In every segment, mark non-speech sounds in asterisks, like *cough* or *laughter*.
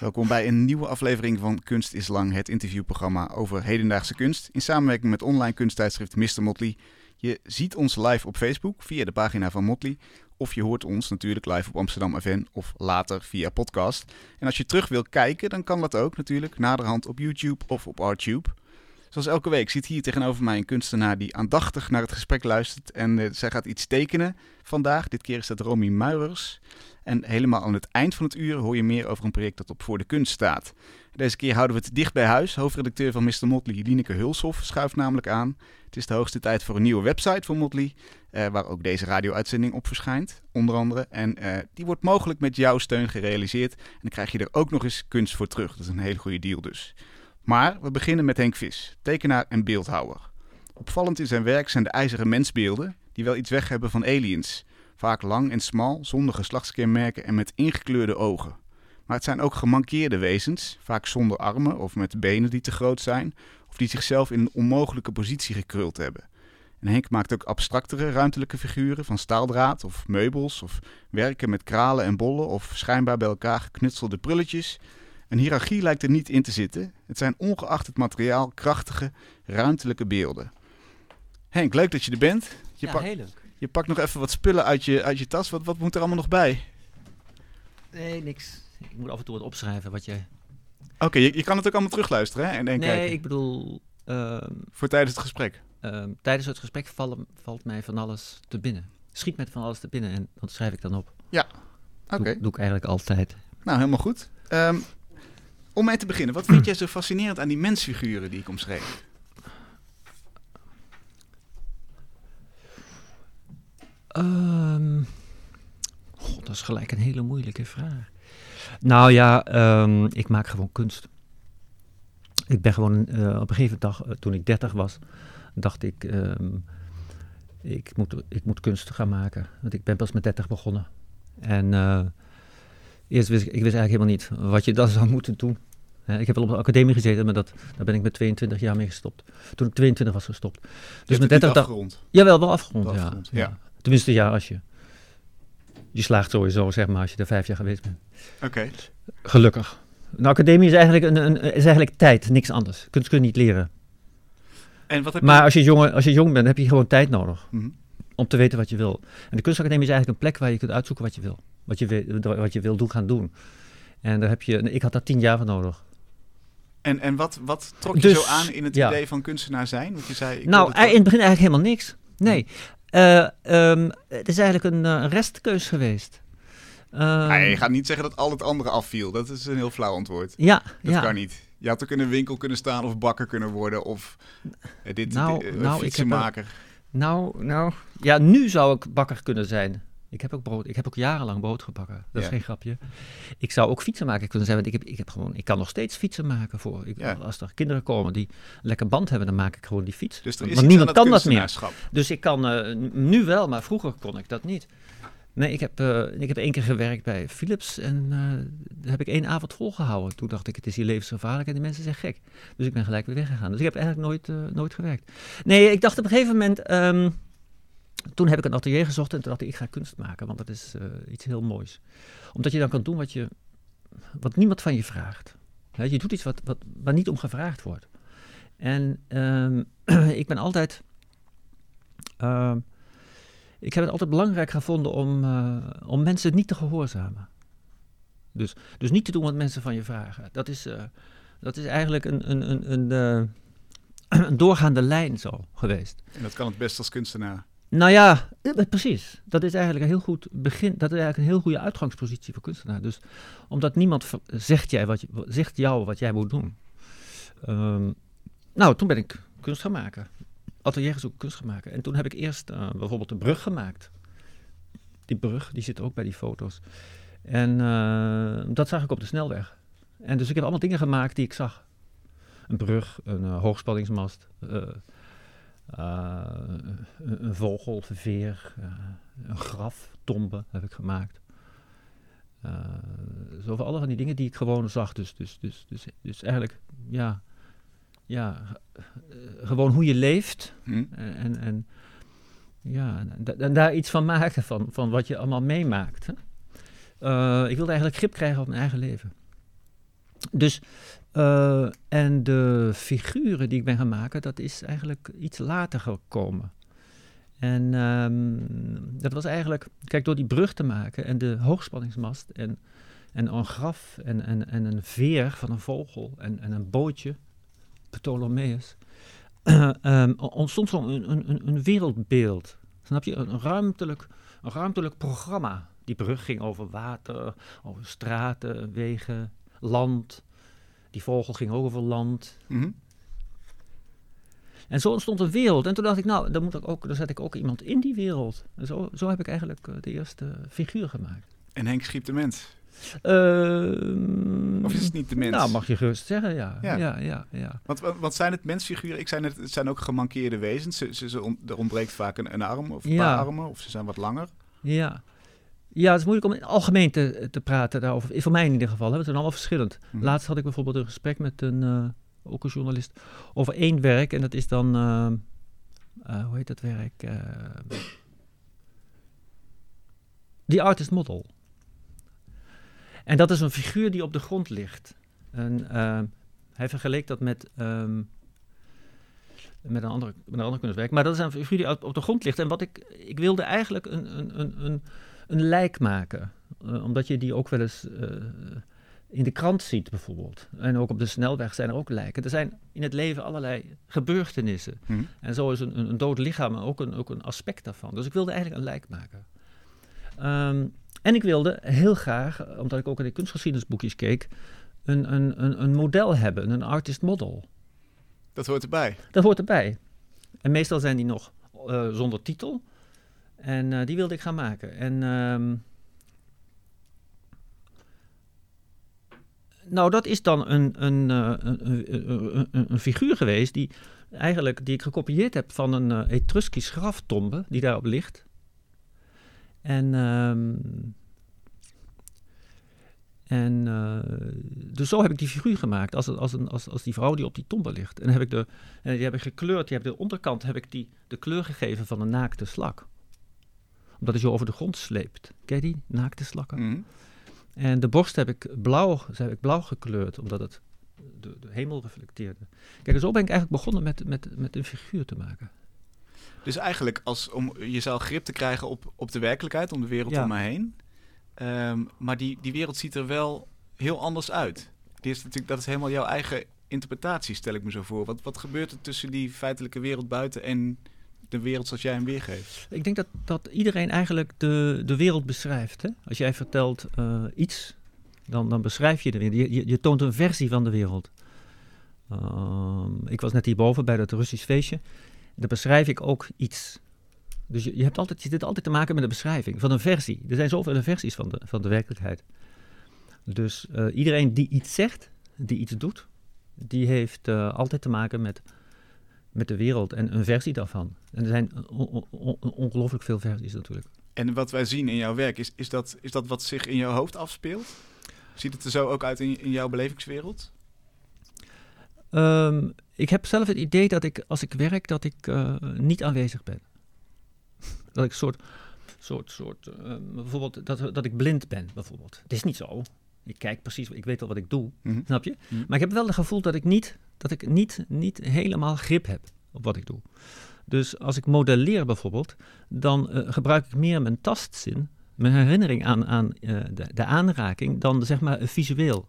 Welkom bij een nieuwe aflevering van Kunst is Lang, het interviewprogramma over hedendaagse kunst. In samenwerking met online kunsttijdschrift Mr. Motley. Je ziet ons live op Facebook via de pagina van Motley. Of je hoort ons natuurlijk live op Amsterdam FM of later via podcast. En als je terug wil kijken, dan kan dat ook natuurlijk naderhand op YouTube of op Artube. Zoals elke week zit hier tegenover mij een kunstenaar die aandachtig naar het gesprek luistert. En eh, zij gaat iets tekenen vandaag. Dit keer is dat Romy Muirers. En helemaal aan het eind van het uur hoor je meer over een project dat op Voor de Kunst staat. Deze keer houden we het dicht bij huis. Hoofdredacteur van Mr. Motley, Lineke Hulshoff, schuift namelijk aan. Het is de hoogste tijd voor een nieuwe website voor Motley, eh, waar ook deze radio-uitzending op verschijnt, onder andere. En eh, die wordt mogelijk met jouw steun gerealiseerd. En dan krijg je er ook nog eens kunst voor terug. Dat is een hele goede deal dus. Maar we beginnen met Henk Vis, tekenaar en beeldhouwer. Opvallend in zijn werk zijn de ijzeren mensbeelden, die wel iets weg hebben van aliens. Vaak lang en smal, zonder geslachtskenmerken en met ingekleurde ogen. Maar het zijn ook gemankeerde wezens, vaak zonder armen of met benen die te groot zijn, of die zichzelf in een onmogelijke positie gekruld hebben. En Henk maakt ook abstractere ruimtelijke figuren van staaldraad of meubels, of werken met kralen en bollen of schijnbaar bij elkaar geknutselde prulletjes. Een hiërarchie lijkt er niet in te zitten. Het zijn ongeacht het materiaal krachtige, ruimtelijke beelden. Henk, leuk dat je er bent. Je, ja, pak- heel leuk. je pakt nog even wat spullen uit je, uit je tas. Wat, wat moet er allemaal nog bij? Nee, niks. Ik moet af en toe wat opschrijven wat je... Oké, je, je kan het ook allemaal terugluisteren hè? en, en nee, kijken. ik bedoel... ehm, Voor tijdens het gesprek. ehm, tijdens het gesprek vallen, valt mij van alles te binnen. Schiet met van alles te binnen en dat schrijf ik dan op. Oké, Doe, doe ik eigenlijk altijd. nou helemaal goed. Ehm, om mee te beginnen, wat vind jij zo fascinerend aan die mensfiguren die ik omschreef? God, dat is gelijk een hele moeilijke vraag. Nou ja, ehm, ik maak gewoon kunst. Ik ben gewoon eh, op een gegeven dag, eh, toen ik 30 was, dacht ik, ehm, ik, moet, ik moet kunst gaan maken. Want ik ben pas met 30 begonnen. En eh, eerst wist ik, ik wist eigenlijk helemaal niet wat je dan zou moeten doen. Ik heb wel op de academie gezeten, maar dat, daar ben ik met 22 jaar mee gestopt. Toen ik 22 was gestopt. Dus met het 30 niet dacht afgerond. Jawel, wel afgerond, Wel ja. afgerond, ja. Tenminste, ja, als je... Je slaagt sowieso, zeg maar, als je er vijf jaar geweest bent. Oké, Gelukkig. Een academie is eigenlijk, een, een, is eigenlijk tijd, niks anders. Kunst kun je niet leren. en wat heb Maar je... als je, jongen, als je jong bent, heb je gewoon tijd nodig Mhm. om te weten wat je wil. En de kunstacademie is eigenlijk een plek waar je kunt uitzoeken wat je wil. Wat je, wil- wat je wil doen, gaan doen. En daar heb je, ik had daar tien jaar voor nodig. En, en wat, wat trok je Dus, zo aan in het ja. idee van kunstenaar zijn? Want je zei... Ik nou, ei- in het begin eigenlijk helemaal niks. Nee. Eh, ehm, het is eigenlijk een eh, restkeus geweest. Ah, je gaat niet zeggen dat al het andere afviel. Dat is een heel flauw antwoord. Ja, Dat ja. kan niet. Je had ook in een winkel kunnen staan of bakker kunnen worden of eh, dit, Nou, dit, eh, nou, heb. Nou, nou. Ja, nu zou ik bakker kunnen zijn. Ik heb ook brood. Ik heb ook jarenlang brood gebakken. Dat is geen grapje. Ik zou ook fietsenmaker kunnen zijn, want ik heb, ik heb gewoon, ik kan nog steeds fietsen maken voor. Ik, Ja. Als er kinderen komen die een lekker band hebben, dan maak ik gewoon die fiets. Dus want iets niemand kan dat meer. Dus ik kan eh, nu wel, maar vroeger kon ik dat niet. Nee, ik heb, eh, ik heb één keer gewerkt bij Philips en eh, daar heb ik één avond volgehouden. Toen dacht ik, het is hier levensgevaarlijk en die mensen zijn gek. Dus ik ben gelijk weer weggegaan. Dus ik heb eigenlijk nooit, nooit gewerkt. Nee, ik dacht op een gegeven moment, ehm, toen heb ik een atelier gezocht en toen dacht ik, ik ga kunst maken, want dat is eh, iets heel moois. Omdat je dan kan doen wat, je, wat niemand van je vraagt. Je doet iets wat, wat, niet om gevraagd wordt. En ehm, *clears throat* ik ben altijd... ehm, ik heb het altijd belangrijk gevonden om, eh, om mensen niet te gehoorzamen. Dus, dus niet te doen wat mensen van je vragen. Dat is, eh, dat is eigenlijk een, een, een, een, *clears throat* een doorgaande lijn zo geweest. En dat kan het best als kunstenaar. Nou ja, eh, precies. Dat is eigenlijk een heel goed begin. Dat is eigenlijk een heel goede uitgangspositie voor kunstenaar. Dus omdat niemand v- zegt, jij wat zegt jou wat jij moet doen. Ehm, nou, toen ben ik kunst gaan maken. Atelier gezocht kunst gaan maken. En toen heb ik eerst eh, bijvoorbeeld een brug gemaakt. Die brug, die zit ook bij die foto's. En eh, dat zag ik op de snelweg. En dus ik heb allemaal dingen gemaakt die ik zag. Een brug, een eh, hoogspanningsmast, eh, eh, een, een vogel, een veer, eh, een graf, tombe heb ik gemaakt. Uh, zo van alle van die dingen die ik gewoon zag. Dus, dus, dus, dus, dus eigenlijk, ja, ja eh, gewoon hoe je leeft. Hm? En, en, ja, en, da- en daar iets van maken, van, van wat je allemaal meemaakt. Hè? Eh, ik wilde eigenlijk grip krijgen op mijn eigen leven. Dus, eh, en de figuren die ik ben gaan maken, dat is eigenlijk iets later gekomen. En ehm, dat was eigenlijk, kijk, door die brug te maken en de hoogspanningsmast en, en een graf en, en, en een veer van een vogel en, en een bootje, Ptolemaeus, *clears throat* ehm, ontstond zo'n een, een- een wereldbeeld. Snap je? Een ruimtelijk, een ruimtelijk programma. Die brug ging over water, over straten, wegen, land. Die vogel ging ook over land. Mhm. En zo ontstond een wereld. En toen dacht ik, nou, dan, moet ik ook, dan zet ik ook iemand in die wereld. En zo, zo heb ik eigenlijk eh, de eerste figuur gemaakt. En Henk schiep de mens. Ehm, Of is het niet de mens? Nou, mag je gerust zeggen, ja. Ja. Ja, ja, ja. Want, want, want zijn het mensfiguren? Ik zei net, het zijn ook gemankeerde wezens. Ze, ze, ze on- er ontbreekt vaak een, een arm of een Ja. paar armen. Of ze zijn wat langer. Ja. Ja, het is moeilijk om in het algemeen te, te praten daarover. Voor mij in ieder geval. Hè. Het zijn allemaal verschillend. Mhm. Laatst had ik bijvoorbeeld een gesprek met een, eh, ook een journalist over één werk. En dat is dan, eh, eh, hoe heet dat werk? The Artist Model. En dat is een figuur die op de grond ligt. En, hij vergeleek dat met, ehm, met, een andere, met een ander kunstwerk. Maar dat is een figuur die op op de grond ligt. En wat ik, ik wilde eigenlijk een, een, een, een, een lijk maken. Eh, omdat je die ook wel eens eh, in de krant ziet bijvoorbeeld. En ook op de snelweg zijn er ook lijken. Er zijn in het leven allerlei gebeurtenissen. Mhm. En zo is een, een, dood lichaam ook een, ook een aspect daarvan. Dus ik wilde eigenlijk een lijk maken. Ehm, en ik wilde heel graag, omdat ik ook in de kunstgeschiedenisboekjes keek, een, een, een, een model hebben, een artist model. Dat hoort erbij. Dat hoort erbij. En meestal zijn die nog eh, zonder titel. En eh, die wilde ik gaan maken. En ehm, nou, dat is dan eh, een, een, een, een- figuur geweest die eigenlijk die ik gekopieerd heb van een eh, Etruskisch graftombe die daarop ligt. En, ehm, en dus zo heb ik die figuur gemaakt als, als, als, als die vrouw die op die tombe ligt. En heb ik de, en die heb ik gekleurd, die heb de onderkant heb ik die de kleur gegeven van een naakte slak. Omdat hij zo over de grond sleept. Ken je die, naakte slakken? Mhm. En de borst heb ik blauw, heb ik blauw gekleurd, omdat het de, de hemel reflecteerde. Kijk, zo ben ik eigenlijk begonnen met, met, met een figuur te maken. Dus eigenlijk als, om jezelf grip te krijgen op, op de werkelijkheid, om de wereld Ja. om me heen. Ehm, maar die, die wereld ziet er wel heel anders uit. Die is natuurlijk, dat is helemaal jouw eigen interpretatie, stel ik me zo voor. Wat, wat gebeurt er tussen die feitelijke wereld buiten en de wereld zoals jij hem weergeeft? Ik denk dat, dat iedereen eigenlijk de, de wereld beschrijft. Hè? Als jij vertelt eh, iets, dan, dan beschrijf je de wereld. Je, je, toont een versie van de wereld. Ehm, ik was net hierboven bij dat Russisch feestje. Daar beschrijf ik ook iets. Dus je, je, hebt altijd, je zit altijd te maken met een beschrijving van een versie. Er zijn zoveel versies van de, van de werkelijkheid. Dus eh, iedereen die iets zegt, die iets doet, die heeft eh, altijd te maken met, met de wereld en een versie daarvan. En er zijn on- on- on- ongelooflijk veel versies natuurlijk. En wat wij zien in jouw werk, is, is, dat, is dat wat zich in jouw hoofd afspeelt? Ziet het er zo ook uit in, in jouw belevingswereld? Ehm, ik heb zelf het idee dat ik, als ik werk, dat ik eh, niet aanwezig ben. dat ik soort, soort, soort ehm, bijvoorbeeld, dat, dat ik blind ben, bijvoorbeeld. Het is niet zo. Ik kijk precies, ik weet wel wat ik doe, Mhm. snap je? Mhm. Maar ik heb wel het gevoel dat ik niet, dat ik niet, niet helemaal grip heb op wat ik doe. Dus als ik modelleer bijvoorbeeld, dan eh, gebruik ik meer mijn tastzin, mijn herinnering aan, aan eh, de, de aanraking, dan zeg maar visueel.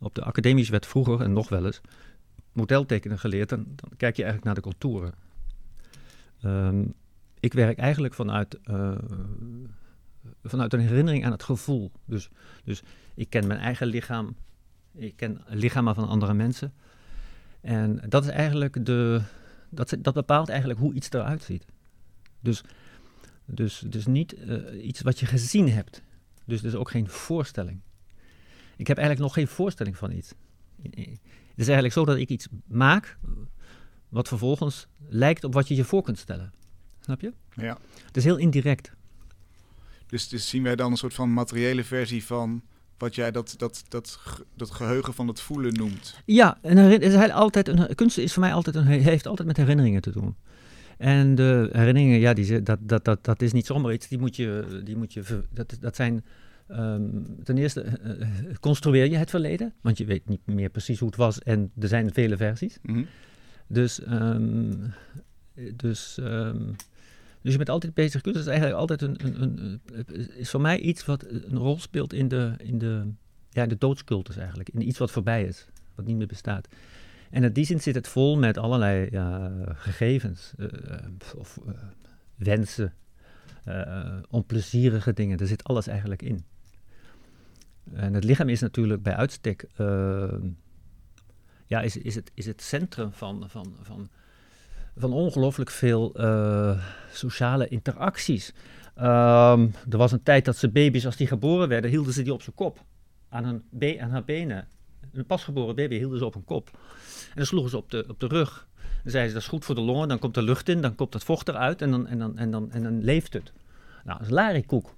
Op de academisch werd vroeger, en nog wel eens, modeltekenen geleerd. Dan, dan kijk je eigenlijk naar de contouren. Ehm, ik werk eigenlijk vanuit, eh, vanuit een herinnering aan het gevoel. Dus, dus ik ken mijn eigen lichaam. Ik ken lichamen van andere mensen. En dat is eigenlijk de. Dat, dat bepaalt eigenlijk hoe iets eruit ziet. Dus, dus, dus niet eh, iets wat je gezien hebt. Dus Dus ook geen voorstelling. Ik heb eigenlijk nog geen voorstelling van iets. Het is eigenlijk zo dat ik iets maak wat vervolgens lijkt op wat je je voor kunt stellen. Snap je? Ja. Het is heel indirect. Dus, dus zien wij dan een soort van materiële versie van wat jij dat, dat, dat, dat geheugen van het voelen noemt. Ja, en het is altijd een, kunst is voor mij altijd een, heeft altijd met herinneringen te doen. En de herinneringen, ja, die, dat, dat, dat, dat is niet zomaar iets. Die moet je, die moet je dat, dat zijn ehm, ten eerste eh, eh, construeer je het verleden, want je weet niet meer precies hoe het was en er zijn vele versies. Mhm. Dus, ehm, dus, ehm, dus je bent altijd bezig. Kunst is eigenlijk altijd een, een, is voor mij iets wat een rol speelt in de, in de, ja, de doodscultus eigenlijk. In iets wat voorbij is, wat niet meer bestaat. En in die zin zit het vol met allerlei gegevens eh, eh, of eh, wensen, onplezierige dingen. Er zit alles eigenlijk in. En het lichaam is natuurlijk bij uitstek ehm, ja, is, is, het, is het centrum van, van, van, van ongelooflijk veel eh, sociale interacties. Ehm, er was een tijd dat ze baby's, als die geboren werden, hielden ze die op zijn kop. Aan, hun aan haar benen. Een pasgeboren baby hielden ze op een kop. En dan sloegen ze op de, op de rug. Dan zeiden ze, dat is goed voor de longen, dan komt er lucht in, dan komt het vocht eruit en dan, en dan, en dan, en dan leeft het. Nou, dat is larikoek.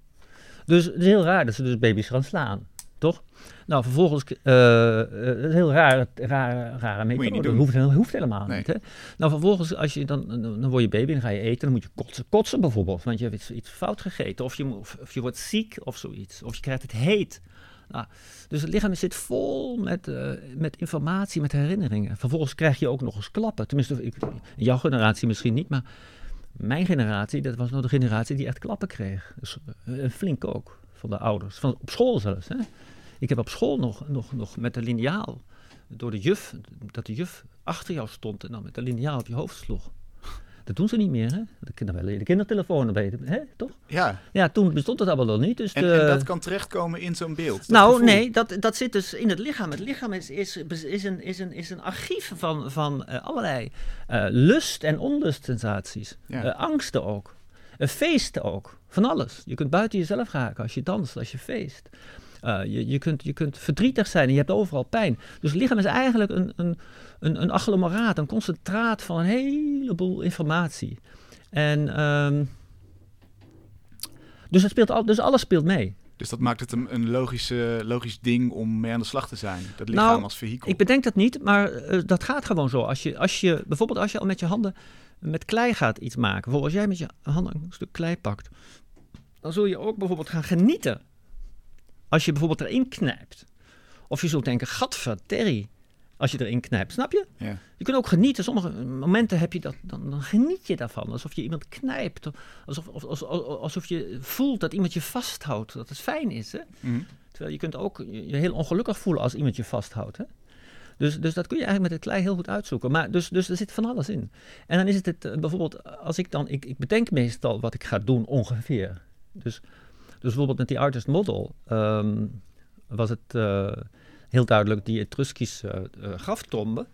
Dus het is heel raar dat ze dus baby's gaan slaan, toch? Nou, vervolgens, eh, eh, heel raar, rare, rare niet methode. Dat hoeft, hoeft helemaal Nee. niet. Hè? Nou, vervolgens, als je dan, dan, word je baby en ga je eten, dan moet je kotsen, kotsen bijvoorbeeld, want je hebt iets, iets fout gegeten, of je, of, of je wordt ziek of zoiets, of je krijgt het heet. Nou, dus het lichaam zit vol met, eh, met informatie, met herinneringen. Vervolgens krijg je ook nog eens klappen. Tenminste, ik, jouw generatie misschien niet, maar mijn generatie, dat was nog de generatie die echt klappen kreeg. Dus, flink ook, van de ouders. Van, op school zelfs. Hè? Ik heb op school nog, nog, nog met de liniaal, door de juf, dat de juf achter jou stond en dan met de liniaal op je hoofd sloeg. Dat doen ze niet meer, hè? De, kinder, de kindertelefoon, hè? toch? Ja, Ja, toen bestond het allemaal nog niet. Dus en, de- en dat kan terechtkomen in zo'n beeld. dat nou, gevoel. nee, dat, dat zit dus in het lichaam. Het lichaam is, is, is, een, is, een, is een archief van, van eh, allerlei eh, lust- en onlustsensaties. Ja. Eh, angsten ook. Feesten ook. Van alles. Je kunt buiten jezelf raken als je danst, als je feest. Eh, je, je, kunt, je kunt verdrietig zijn en je hebt overal pijn. Dus het lichaam is eigenlijk een, een, een, een agglomeraat, een concentraat van een heleboel informatie. En ehm, dus, het speelt al, dus alles speelt mee. Dus dat maakt het een, een logische, logisch ding om mee aan de slag te zijn. Dat lichaam Nou, als vehikel. Ik bedenk dat niet, maar eh, dat gaat gewoon zo. Als je, als je, bijvoorbeeld als je al met je handen met klei gaat iets maken. Bijvoorbeeld als jij met je handen een stuk klei pakt. Dan zul je ook bijvoorbeeld gaan genieten. Als je bijvoorbeeld erin knijpt. Of je zult denken, gadverderrie. Als je erin knijpt, snap je? Ja. Je kunt ook genieten. Sommige momenten heb je dat, dan, dan geniet je daarvan. Alsof je iemand knijpt. Alsof, of- alsof, alsof je voelt dat iemand je vasthoudt. Dat het fijn is. Hè? Mhm. Terwijl je kunt ook je heel ongelukkig voelen als iemand je vasthoudt. Hè? Dus, dus dat kun je eigenlijk met het klei heel goed uitzoeken. Maar dus, dus er zit van alles in. En dan is het, het eh, bijvoorbeeld, als ik dan, ik, ik bedenk meestal wat ik ga doen ongeveer. Dus bijvoorbeeld met die artist model ehm, was het eh, heel duidelijk die Etruskische eh, graftombe.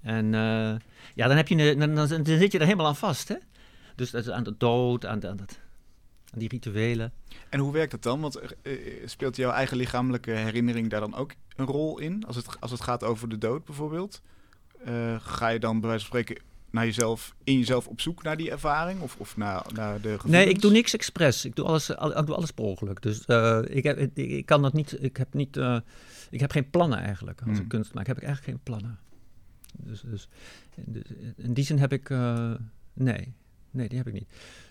En eh, ja, dan, heb je, dan, dan, zit je er helemaal aan vast. Hè? Dus dat is aan de dood, aan, aan, dat, aan die rituelen. En hoe werkt dat dan? Want speelt jouw eigen lichamelijke herinnering daar dan ook een rol in? Als het, als het gaat over de dood bijvoorbeeld? Ga je dan bij wijze van spreken naar jezelf, in jezelf op zoek naar die ervaring? Of, of naar, naar de gevoelens? Nee, ik doe niks expres. Ik doe alles, al- ik doe alles per ongeluk. Dus eh, ik, heb, ik, ik kan dat niet. Ik heb niet. eh, ik heb geen plannen eigenlijk. Als Hmm. ik kunst maak, heb ik eigenlijk geen plannen. Dus, dus, dus in die zin heb ik. eh, nee, nee, die heb ik niet.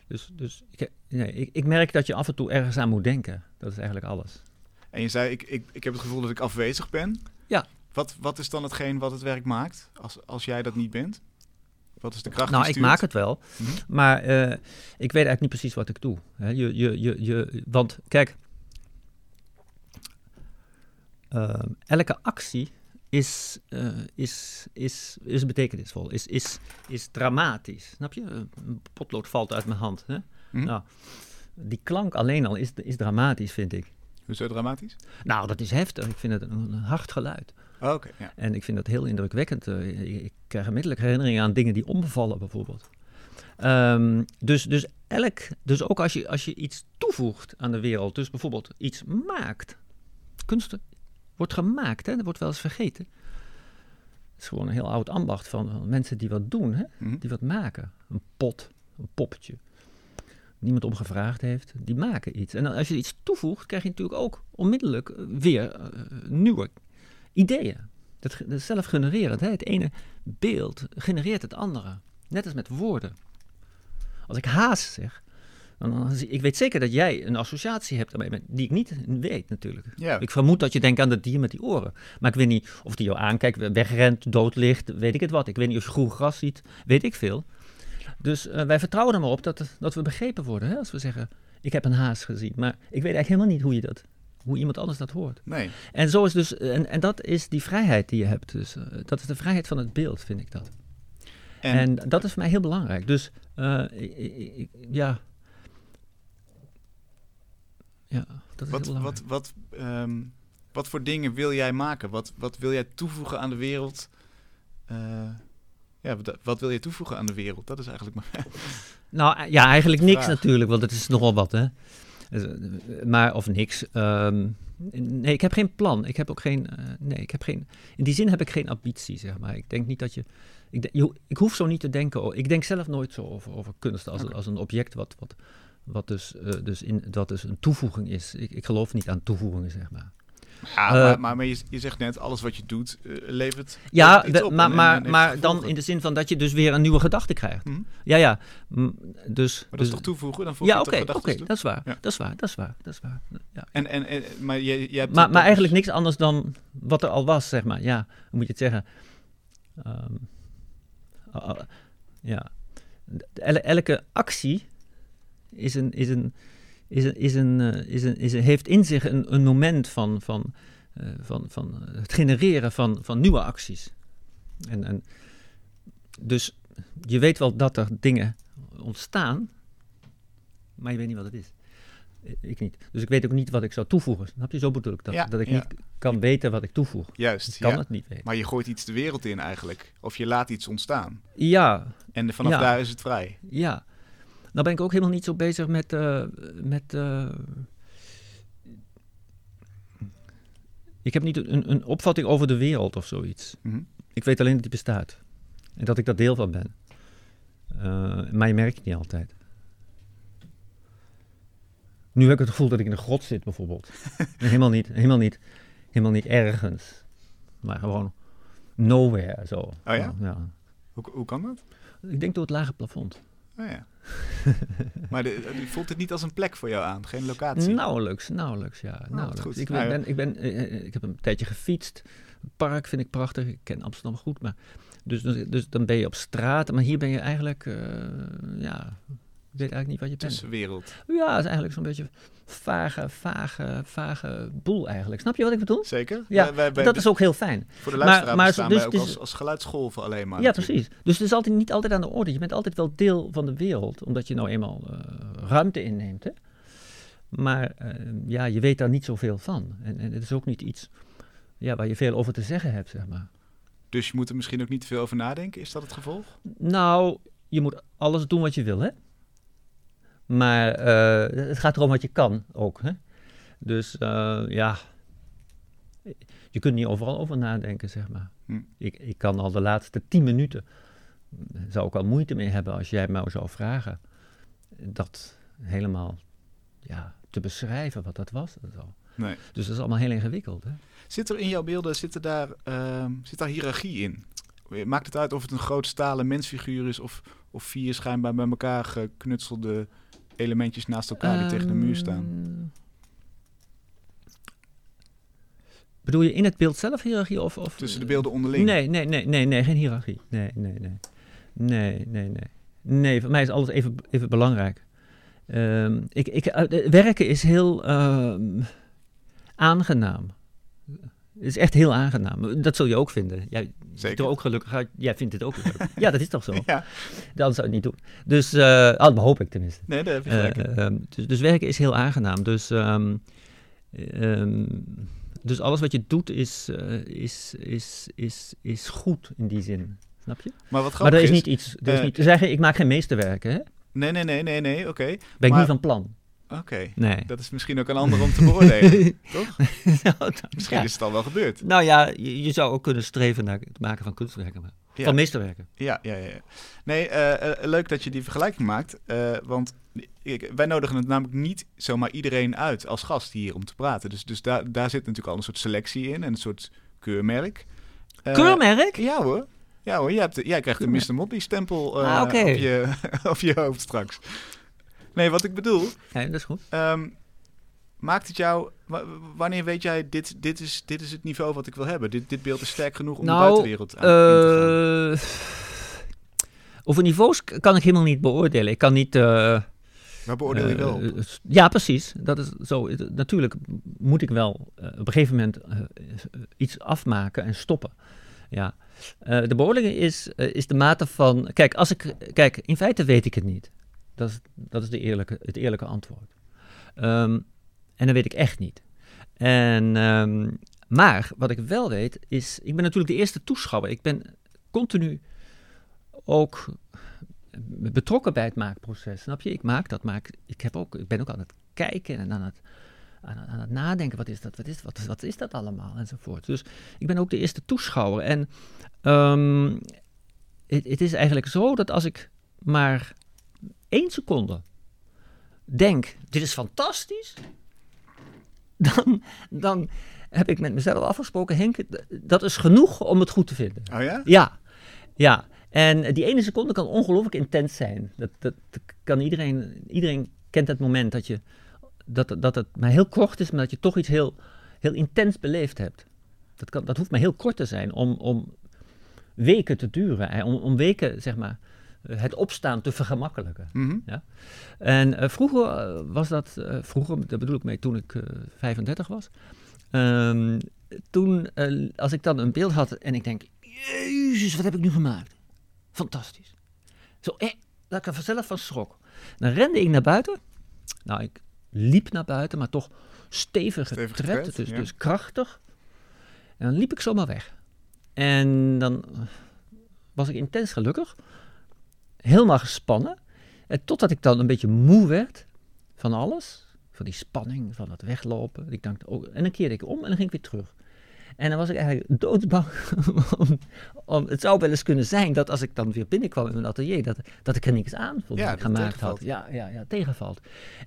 Dus, dus ik, nee, ik, ik merk dat je af en toe ergens aan moet denken. Dat is eigenlijk alles. En je zei, ik, ik, ik heb het gevoel dat ik afwezig ben. Ja. Wat, wat is dan hetgeen wat het werk maakt, als, als jij dat niet bent? Wat is de kracht Nou, ik maak het wel, Mhm. maar eh, ik weet eigenlijk niet precies wat ik doe. Hè, je, je, je, je, want kijk, ehm, elke actie is, eh, is, is, is betekenisvol, is, is, is dramatisch. Snap je? Een potlood valt uit mijn hand. Hè? Mhm. Nou, die klank alleen al is, is dramatisch, vind ik. Hoezo dramatisch? Nou, dat is heftig. Ik vind het een, een hard geluid. Oh, ja. En ik vind dat heel indrukwekkend. Eh, ik, krijg onmiddellijk herinneringen aan dingen die omvallen, bijvoorbeeld. Ehm, dus, dus, elk, dus ook als je, als je iets toevoegt aan de wereld, dus bijvoorbeeld iets maakt. Kunst wordt gemaakt, hè? dat wordt wel eens vergeten. Het is gewoon een heel oud ambacht van, mensen die wat doen, hè? Mhm. die wat maken. Een pot, een poppetje. Niemand om gevraagd heeft, die maken iets. En als je iets toevoegt, krijg je natuurlijk ook onmiddellijk eh, weer eh, nieuwe ideeën. Dat, zelf genererend. Hè? Het ene beeld genereert het andere. Net als met woorden. Als ik haas zeg, dan, ik weet zeker dat jij een associatie hebt daarmee, die ik niet weet natuurlijk. Ja. Ik vermoed dat je denkt aan dat dier met die oren. Maar ik weet niet of die jou aankijkt, wegrent, dood ligt, weet ik het wat. Ik weet niet of je groen gras ziet, weet ik veel. Dus eh, wij vertrouwen er maar op dat, dat we begrepen worden. Hè? Als we zeggen, ik heb een haas gezien. Maar ik weet eigenlijk helemaal niet hoe je dat, hoe iemand anders dat hoort. Nee. En zo is dus, en, en dat is die vrijheid die je hebt. Dus dat is de vrijheid van het beeld, vind ik dat. En, En, dat is voor mij heel belangrijk. Dus eh, ik- ja. Ja, dat is wat, heel belangrijk. wat, wat, ehm, wat voor dingen wil jij maken? Wat, wat wil jij toevoegen aan de wereld? Eh, ja, wat, wil je toevoegen aan de wereld? Dat is eigenlijk maar. *laughs* Nou ja, eigenlijk niks natuurlijk, want het is nogal wat, hè. Eh, Maar, of niks. Ehm, nee, ik heb geen plan. Ik heb ook geen, eh, nee, ik heb geen, in die zin heb ik geen ambitie, zeg maar. Ik denk niet dat je, ik, de- je ik hoef zo niet te denken. Ik denk zelf nooit zo over, over kunst als, als een object wat, wat, wat dus, eh, dus in, dat dus een toevoeging is. Ik, ik geloof niet aan toevoegingen, zeg maar. Ja, Eh, maar, maar, maar je, je zegt net, alles wat je doet eh, levert. Ja, levert maar, en- maar, en maar dan in de zin van dat je dus weer een nieuwe gedachte krijgt. Hm? Ja, ja. M, Dus, Maar dat dus, is toch toevoegen? Dan ja, je oké, oké, dat is waar. Ja. Dat is waar, dat is waar, dat is waar. Ja. En, en, en, maar je, je hebt Maar, dus- eigenlijk niks anders dan wat er al was, zeg maar. Ja, hoe moet je het zeggen? Ehm, ah, ah, ja. Elke actie is een, is een, is een, is een, eh, is een, is een, heeft in zich een, een moment van, van, eh, van, van het genereren van, van nieuwe acties. En, en dus je weet wel dat er dingen ontstaan, maar je weet niet wat het is. Eh, Ik niet. Dus ik weet ook niet wat ik zou toevoegen. Snap je? Zo bedoel ik dat. Ja, dat ik ja. niet kan weten wat ik toevoeg. Juist, Ik kan ja. het niet weten. Maar je gooit iets de wereld in eigenlijk. Of je laat iets ontstaan. Ja, En vanaf daar is het vrij. ja. Nou ben ik ook helemaal niet zo bezig met... eh, met eh, ik heb niet een, een opvatting over de wereld of zoiets. Mhm. Ik weet alleen dat die bestaat. En dat ik daar deel van ben. Eh, maar je merkt het niet altijd. Nu heb ik het gevoel dat ik in een grot zit, bijvoorbeeld. *laughs* helemaal niet, helemaal niet, helemaal niet ergens. Maar gewoon nowhere, zo. Oh ja? ja. Hoe, hoe kan dat? Ik denk door het lage plafond. Oh ja. Maar de, voelt het niet als een plek voor jou aan, geen locatie. Nauwelijks, nauwelijks, ja. nauwelijks. goed. Ik, Nou ja. ben, ik, ben, eh, eh, ik heb een tijdje gefietst. Het park vind ik prachtig. Ik ken Amsterdam goed, maar... Dus, dus, dus dan ben je op straat. Maar hier ben je eigenlijk... eh, ja, ik weet eigenlijk niet wat je bent. Tussenwereld. Ja, het is eigenlijk zo'n beetje vage, vage, vage boel eigenlijk. Snap je wat ik bedoel? Zeker? Ja, Wij- wij- wij- dat is ook heel fijn. voor de maar- luisteraar maar bestaan dus wij ook als, als geluidsgolven alleen maar. Ja, natuurlijk. precies. Dus het is altijd, niet altijd aan de orde. Je bent altijd wel deel van de wereld, omdat je nou eenmaal eh, ruimte inneemt. Hè? Maar eh, ja, je weet daar niet zoveel van. En, en het is ook niet iets ja, waar je veel over te zeggen hebt, zeg maar. Dus je moet er misschien ook niet te veel over nadenken. Is dat het gevolg? Nou, je moet alles doen wat je wil, hè? Maar eh, het gaat erom wat je kan ook, hè? Dus eh, ja, je kunt niet overal over nadenken, zeg maar. Hm. Ik, ik kan al de laatste tien minuten, eh, zou ik al moeite mee hebben als jij mij zou vragen, dat helemaal ja, te beschrijven wat dat was. en zo. Nee. Dus dat is allemaal heel ingewikkeld, hè? Zit er in jouw beelden, zit, er daar, ehm, zit daar hiërarchie in? Maakt het uit of het een groot stalen mensfiguur is of, of vier schijnbaar bij elkaar geknutselde elementjes naast elkaar die tegen de muur staan? Ehm, Bedoel je in het beeld zelf hiërarchie? Of, of, Tussen de beelden onderling? Nee, nee, nee, nee, nee, geen hiërarchie. Nee, nee, nee. Nee, nee, nee. Nee, voor mij is alles even, even belangrijk. Ehm, ik, ik, eh, werken is heel ehm, aangenaam. Het is echt heel aangenaam. Dat zul je ook vinden. Jij Zeker. er ook gelukkig uit. Jij vindt het ook leuk. *laughs* ja, dat is toch zo? *laughs* Ja, Dan zou je het niet doen. Dus, eh ah, dat hoop ik tenminste. nee, daar heb je Eh, gelijk ehm, dus, dus werken is heel aangenaam. Dus, ehm, ehm, dus alles wat je doet is, eh, is, is, is, is goed in die zin. Snap je? Maar wat Maar er is is... niet iets. Er is niet, zeg, ik maak geen meesterwerken, hè? Nee, nee, nee, nee, nee, oké. Ben Maar- ik niet van plan. Oké. Nee. Dat is misschien ook een ander om te beoordelen, *laughs* toch? *laughs* Nou, Misschien ja. is het al wel gebeurd. Nou ja, je, je zou ook kunnen streven naar het maken van kunstwerken. maar- Ja. Van meesterwerken. Ja, ja, ja. Nee, eh, eh, leuk dat je die vergelijking maakt. eh, want ik, wij nodigen het namelijk niet zomaar iedereen uit als gast hier om te praten. Dus, dus daar, daar zit natuurlijk al een soort selectie in en een soort keurmerk. Keurmerk? Ja hoor. Ja hoor, jij, hebt de- jij krijgt een Keurmerk. Mr. Motley stempel eh, Ah, op, je, *laughs* op je hoofd straks. Nee, wat ik bedoel, Ja, dat is goed. ehm, maakt het jou... wa- Wanneer weet jij, dit, dit, is, dit is het niveau wat ik wil hebben? Dit, dit beeld is sterk genoeg om de Nou, buitenwereld aan te gaan? eh, over niveaus kan ik helemaal niet beoordelen. Ik kan niet... eh, Waar beoordeel je wel eh, eh, ja, precies. Dat is zo. Natuurlijk moet ik wel op een gegeven moment iets afmaken en stoppen. Ja. De beoordeling is, is de mate van. Kijk, als ik, kijk, in feite weet ik het niet. Dat is, dat is de eerlijke, het eerlijke antwoord. Ehm, en dat weet ik echt niet. En, ehm, maar wat ik wel weet is. Ik ben natuurlijk de eerste toeschouwer. Ik ben continu ook betrokken bij het maakproces. Snap je? Ik maak dat, maak, ik, heb ook, ik ben ook aan het kijken en aan het, aan, het nadenken. Wat is dat? Wat is, wat, wat is dat allemaal? Enzovoort. Dus ik ben ook de eerste toeschouwer. En ehm, het is eigenlijk zo dat als ik maar één seconde denk: dit is fantastisch. Dan, dan heb ik met mezelf afgesproken, Henk, dat is genoeg om het goed te vinden. Oh ja? Ja, ja. En die ene seconde kan ongelooflijk intens zijn. Dat, dat, dat kan iedereen, iedereen kent het moment dat, je, dat, dat het maar heel kort is, maar dat je toch iets heel, heel intens beleefd hebt. Dat, kan, dat hoeft maar heel kort te zijn om, om weken te duren. eh, Om, om weken, zeg maar, eh, het opstaan te vergemakkelijken. Mhm. En eh, vroeger eh, was dat, eh, vroeger, daar bedoel ik mee toen ik eh 35 was. Ehm, toen, als ik dan een beeld had en ik denk, jezus, wat heb ik nu gemaakt? Fantastisch. Zo, eh, dat ik er vanzelf van schrok. Dan rende ik naar buiten. Nou, ik liep naar buiten, maar toch stevig getred, dus, ja. dus krachtig. En dan liep ik zomaar weg. En dan was ik intens gelukkig. Helemaal gespannen. En totdat ik dan een beetje moe werd van alles. Van die spanning, van het weglopen. Ik dacht, oh, en dan keerde ik om en dan ging ik weer terug. En dan was ik eigenlijk doodsbang. *laughs* om, om, het zou wel eens kunnen zijn dat als ik dan weer binnenkwam in mijn atelier, dat, dat ik er niks aan vond Ja, wat ik dat gemaakt tegenvalt. had. Ja, ja, ja, tegenvalt.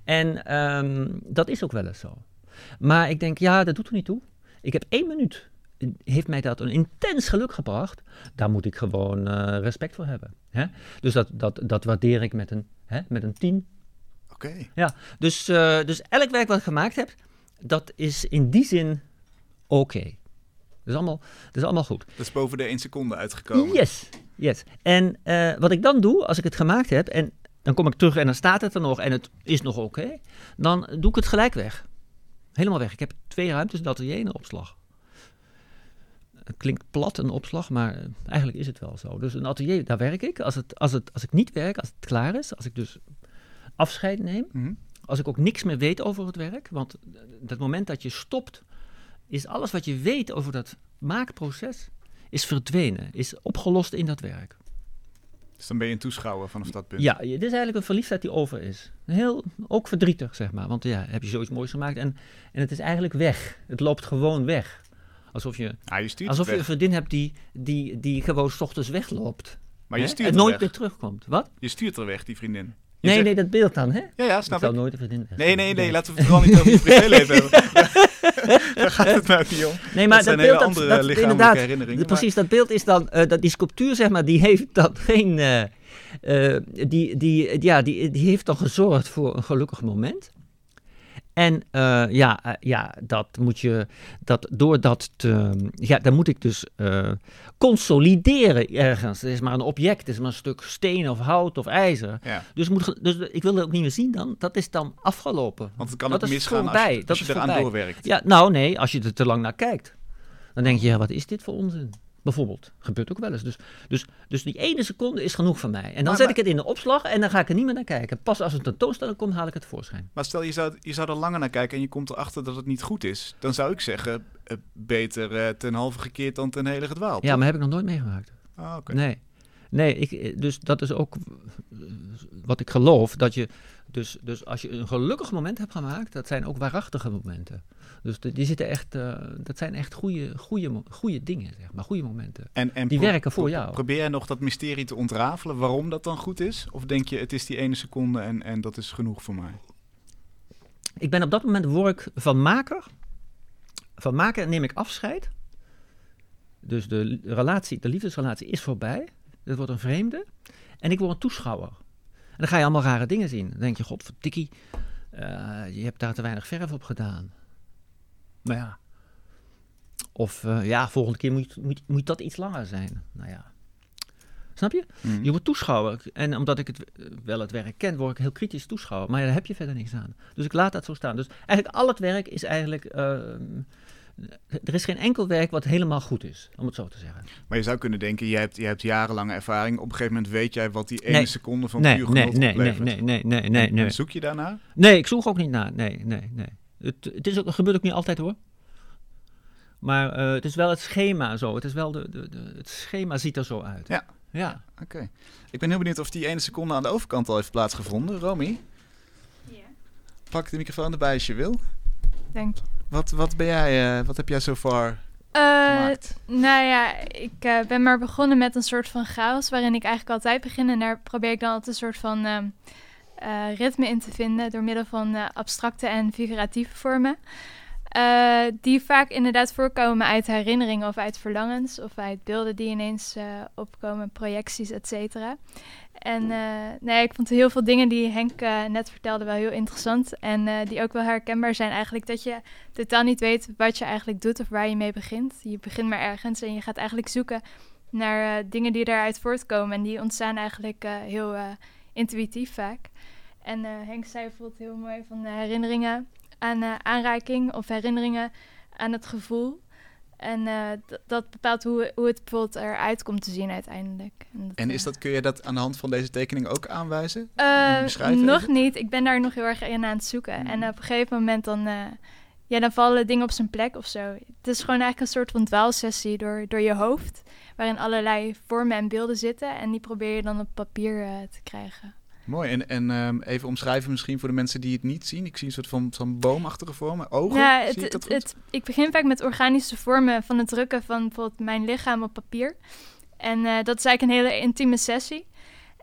En ehm, dat is ook wel eens zo. Maar ik denk, ja, dat doet er niet toe. Ik heb één minuut. Heeft mij dat een intens geluk gebracht? Daar moet ik gewoon eh, respect voor hebben. Hè? Dus dat, dat, dat waardeer ik met een, hè, met een 10. Oké. Ja, dus, eh, dus elk werk wat ik gemaakt heb, dat is in die zin oké. Dat, is allemaal, dat is allemaal goed. Dat is boven de 1 seconde uitgekomen. Yes, yes. En eh, wat ik dan doe, als ik het gemaakt heb en dan kom ik terug en dan staat het er nog en het is nog oké, dan doe ik het gelijk weg. Helemaal weg. Ik heb twee ruimtes, atelier en een opslag. Klinkt plat, een opslag, maar eh, eigenlijk is het wel zo. Dus een atelier, daar werk ik. Als, het, als, het, als ik niet werk, als het klaar is, als ik dus afscheid neem, Mhm. als ik ook niks meer weet over het werk, want dat moment dat je stopt, is alles wat je weet over dat maakproces, is verdwenen, is opgelost in dat werk. Dus dan ben je een toeschouwer vanaf dat punt. Ja, dit is eigenlijk een verliefdheid die over is. Heel, ook verdrietig, zeg maar. Want ja, heb je zoiets moois gemaakt en, en het is eigenlijk weg. Het loopt gewoon weg. Alsof je, Ah, je alsof je een vriendin hebt die, die, die gewoon 's ochtends wegloopt. Maar je hè, stuurt en er nooit weg. meer terugkomt. Wat? Je stuurt er weg, die vriendin. Je Nee, zegt- nee, dat beeld dan, hè? Ja, ja, Ik snap zou ik. nooit een vriendin weg. Nee, nee, nee, laten we het vooral niet over je privéleven *laughs* hebben. *laughs* Daar gaat het nou niet om. Nee, maar dat zijn dat hele beeld, andere dat, inderdaad, herinneringen. precies, dat beeld is dan, eh, dat die sculptuur, zeg maar, die heeft dan geen, eh, eh, die, die, ja, die, die heeft dan gezorgd voor een gelukkig moment. En eh, ja, eh, ja, dat moet je, dat, door dat te, ja, dan moet ik dus eh, consolideren ergens. Het is maar een object, het is maar een stuk steen of hout of ijzer. Ja, Dus, moet, dus ik wil het ook niet meer zien dan. Dat is dan afgelopen. want het kan Dat ook is misgaan als je, dat als je eraan voorbij. doorwerkt. Ja, nou nee, als je er te lang naar kijkt. Dan denk je, ja, wat is dit voor onzin? Bijvoorbeeld. Gebeurt ook wel eens. Dus, dus, dus die ene seconde is genoeg voor mij. En dan Maar- zet maar- ik het in de opslag en dan ga ik er niet meer naar kijken. Pas als het tentoonstelling komt, haal ik het voorschijn. Maar stel, je zou, je zou er langer naar kijken en je komt erachter dat het niet goed is. Dan zou ik zeggen, eh, beter eh, ten halve gekeerd dan ten hele gedwaald. Ja, maar heb ik nog nooit meegemaakt. Ah, oké. Nee. Nee, ik, eh, dus dat is ook wat ik geloof. Dat je, dus, dus als je een gelukkig moment hebt gemaakt, dat zijn ook waarachtige momenten. Dus de- die zitten echt, eh, dat zijn echt goede, goede, goede dingen, zeg maar, goede momenten. En, en Die werken voor jou. Probeer jij nog dat mysterie te ontrafelen waarom dat dan goed is? Of denk je, het is die ene seconde en, en dat is genoeg voor mij? Ik ben op dat moment word ik van maker. Van maker neem ik afscheid. Dus de relatie, de liefdesrelatie is voorbij. Het wordt een vreemde. En ik word een toeschouwer. En dan ga je allemaal rare dingen zien. Dan denk je, godverdikkie, eh je hebt daar te weinig verf op gedaan. Maar ja. Of eh, ja, volgende keer moet, moet, moet dat iets langer zijn. Nou ja. Snap je? Hmm. Je wordt toeschouwer. En omdat ik het, eh, wel het werk ken, word ik heel kritisch toeschouwer. Maar daar heb je verder niks aan. Dus ik laat dat zo staan. Dus eigenlijk al het werk is eigenlijk... ehm, er is geen enkel werk wat helemaal goed is, om het zo te zeggen. Maar je zou kunnen denken, jij hebt, jij hebt jarenlange ervaring. Op een gegeven moment weet jij wat die ene Nee. seconde van Nee, puur nee, nee, nee, nee, nee, nee, nee, nee. en zoek je daarnaar? Nee, ik zoek ook niet naar. Nee, nee, nee. Het, het is ook, gebeurt ook niet altijd hoor. Maar eh, het is wel het schema zo. Het, is wel de, de, de, het schema ziet er zo uit. Ja. Ja. Oké. Ik ben heel benieuwd of die ene seconde aan de overkant al heeft plaatsgevonden. Romy, pak de microfoon erbij als je wil. Dank je. Wat, wat, ben jij, eh, wat heb jij zo far Eh, gemaakt? nou ja, ik eh, ben maar begonnen met een soort van chaos waarin ik eigenlijk altijd begin. En daar probeer ik dan altijd een soort van ehm, eh, ritme in te vinden door middel van eh, abstracte en figuratieve vormen. Eh, die vaak inderdaad voorkomen uit herinneringen of uit verlangens of uit beelden die ineens opkomen, projecties, et cetera. En nee, ik vond heel veel dingen die Henk net vertelde wel heel interessant. En die ook wel herkenbaar zijn eigenlijk. Dat je totaal niet weet wat je eigenlijk doet of waar je mee begint. Je begint maar ergens en je gaat eigenlijk zoeken naar dingen die daaruit voortkomen. En die ontstaan eigenlijk heel intuïtief vaak. En eh, Henk zei bijvoorbeeld heel mooi van herinneringen aan eh, aanraking of herinneringen aan het gevoel. En eh, dat bepaalt hoe, hoe het bijvoorbeeld eruit komt te zien uiteindelijk. dat, En is dat, kun je dat aan de hand van deze tekening ook aanwijzen? nog niet. Ik ben daar nog heel erg in aan het zoeken. Hmm. En op een gegeven moment dan, ja, dan vallen dingen op zijn plek of zo. Het is gewoon eigenlijk een soort van dwaalsessie door, door je hoofd. Waarin allerlei vormen en beelden zitten. En die probeer je dan op papier eh, te krijgen. Mooi. En, en ehm, even omschrijven misschien voor de mensen die het niet zien. Ik zie een soort van, van boomachtige vormen. Ogen, Nou, zie het, ik het- ik begin vaak met organische vormen van het drukken van bijvoorbeeld mijn lichaam op papier. En eh, dat is eigenlijk een hele intieme sessie.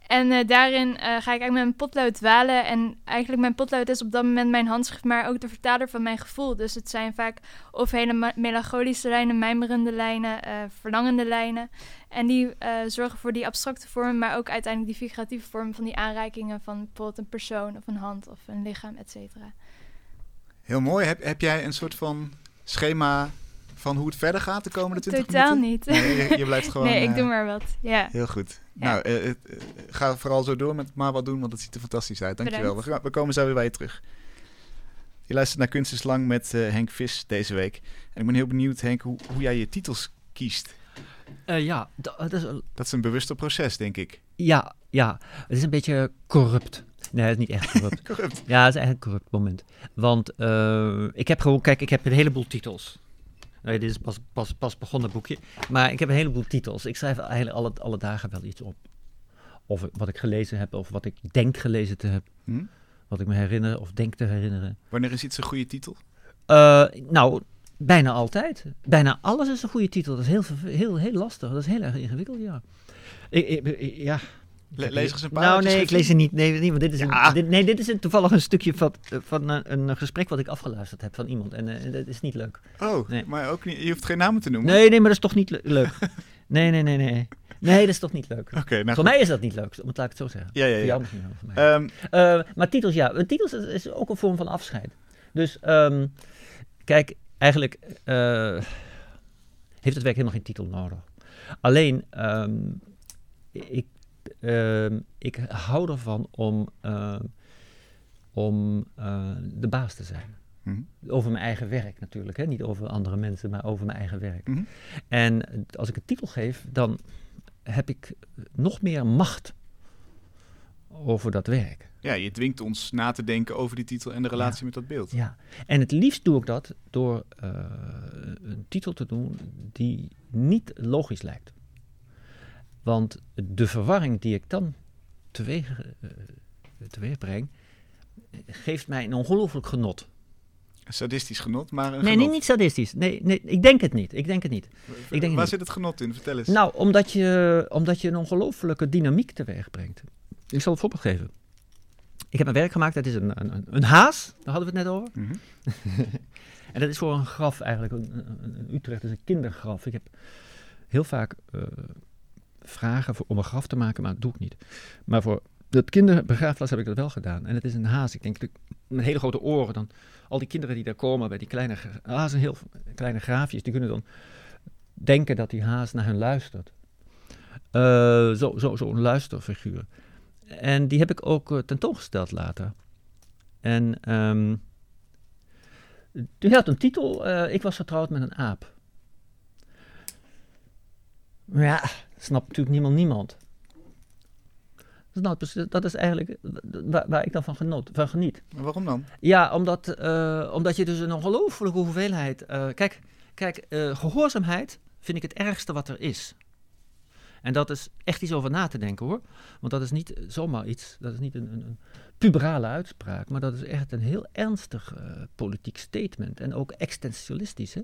En eh, daarin eh, ga ik eigenlijk met mijn potlood dwalen. En eigenlijk mijn potlood is op dat moment mijn handschrift, maar ook de vertaler van mijn gevoel. Dus het zijn vaak of hele melancholische lijnen, mijmerende lijnen, eh, verlangende lijnen. En die zorgen voor die abstracte vormen, maar ook uiteindelijk die figuratieve vormen van die aanreikingen van bijvoorbeeld een persoon of een hand of een lichaam, et cetera. Heel mooi. Heb, heb jij een soort van schema van hoe het verder gaat de komende 20 Totaal minuten? niet. Nee, je, je blijft *laughs* gewoon... nee, ik eh, doe maar wat. Ja. Heel goed. Ja. Nou, eh, eh, ga vooral zo door met maar wat doen, want het ziet er fantastisch uit. Dankjewel. We, gaan- we komen zo weer bij je terug. Je luistert naar Kunst is Lang met eh, Henk Vis deze week. En ik ben heel benieuwd, Henk, hoe, hoe jij je titels kiest. Eh, ja, da- dat is een- Dat is een bewuster proces, denk ik. ja, ja, het is een beetje corrupt. Nee, het is niet echt *laughs* corrupt. Corrupt. Ja, het is eigenlijk een corrupt moment. Want eh, ik heb gewoon, kijk, ik heb een heleboel titels. Nee, dit is pas, pas, pas begonnen boekje. Maar ik heb een heleboel titels. Ik schrijf eigenlijk alle, alle dagen wel iets op. Of wat ik gelezen heb, of wat ik denk gelezen te hebben. Hm? Wat ik me herinner of denk te herinneren. Wanneer is iets een goede titel? Eh, nou, bijna altijd. Bijna alles is een goede titel. Dat is heel, heel, heel lastig. Dat is heel erg ingewikkeld, ja. Ik, ik- ik- ja. Le- lees er eens een paar Nou, nee, ik lees er niet. Nee, niet want dit is, Ja. een, dit, nee, dit is een, toevallig een stukje van, van een, een gesprek wat ik afgeluisterd heb van iemand. En eh, dat is niet leuk. Oh, Nee. maar ook niet. Je hoeft geen namen te noemen. Nee, nee, maar dat is toch niet le- leuk. *laughs* Nee, nee, nee, nee. Nee, dat is toch niet leuk. Oké, nou Voor goed. mij is dat niet leuk, om het laat ik het zo zeggen. Ja, ja, Voor ja. jou misschien wel, voor mij. Ehm, Eh, maar titels, ja. Eh, Titels is, is ook een vorm van afscheid. Dus, ehm, kijk, eigenlijk eh, heeft het werk helemaal geen titel nodig. Alleen, ehm, ik, ehm, ik hou ervan om, ehm, om eh, de baas te zijn. mhm, Over mijn eigen werk natuurlijk. Hè? Niet over andere mensen, maar over mijn eigen werk. mhm. En als ik een titel geef, dan heb ik nog meer macht over dat werk. Ja, je dwingt ons na te denken over die titel en de relatie met dat beeld. Ja, en het liefst doe ik dat door eh, een titel te doen die niet logisch lijkt. Want de verwarring die ik dan teweeg, eh, teweeg breng, eh, geeft mij een ongelooflijk genot. Sadistisch genot, maar een Nee, genot. niet, niet sadistisch. Nee, nee, ik denk het niet. Ik denk het niet. ik denk Waar niet. zit het genot in? Vertel eens. Nou, omdat je, omdat je een ongelofelijke dynamiek teweeg brengt. Ik zal een voorbeeld geven. Ik heb een werk gemaakt, dat is een, een, een- haas, daar hadden we het net over. Mhm. *laughs* En dat is voor een graf eigenlijk, een, een, een Utrecht is een kindergraf. Ik heb heel vaak eh, vragen om een graf te maken, maar dat doe ik niet. Maar voor dat kinderbegraafplaats heb ik dat wel gedaan. En het is een haas, ik denk met hele grote oren. Dan, al die kinderen die daar komen bij die kleine hazen, heel kleine graafjes, die kunnen dan denken dat die haas naar hen luistert. Eh, zo, zo, zo'n luisterfiguur. En die heb ik ook eh, tentoongesteld later. En ehm, die had een titel, eh, Ik was getrouwd met een aap. Ja, snapt natuurlijk niemand niemand. Dat is, nou precies- dat is eigenlijk waar, waar ik dan van, genot, van geniet. Maar waarom dan? Ja, omdat, eh, omdat je dus een ongelofelijke hoeveelheid. eh, kijk, kijk eh, gehoorzaamheid vind ik het ergste wat er is. En dat is echt iets over na te denken hoor. Want dat is niet zomaar iets, dat is niet een, een, een puberale uitspraak, maar dat is echt een heel ernstig politiek statement. En ook existentialistisch. Hè?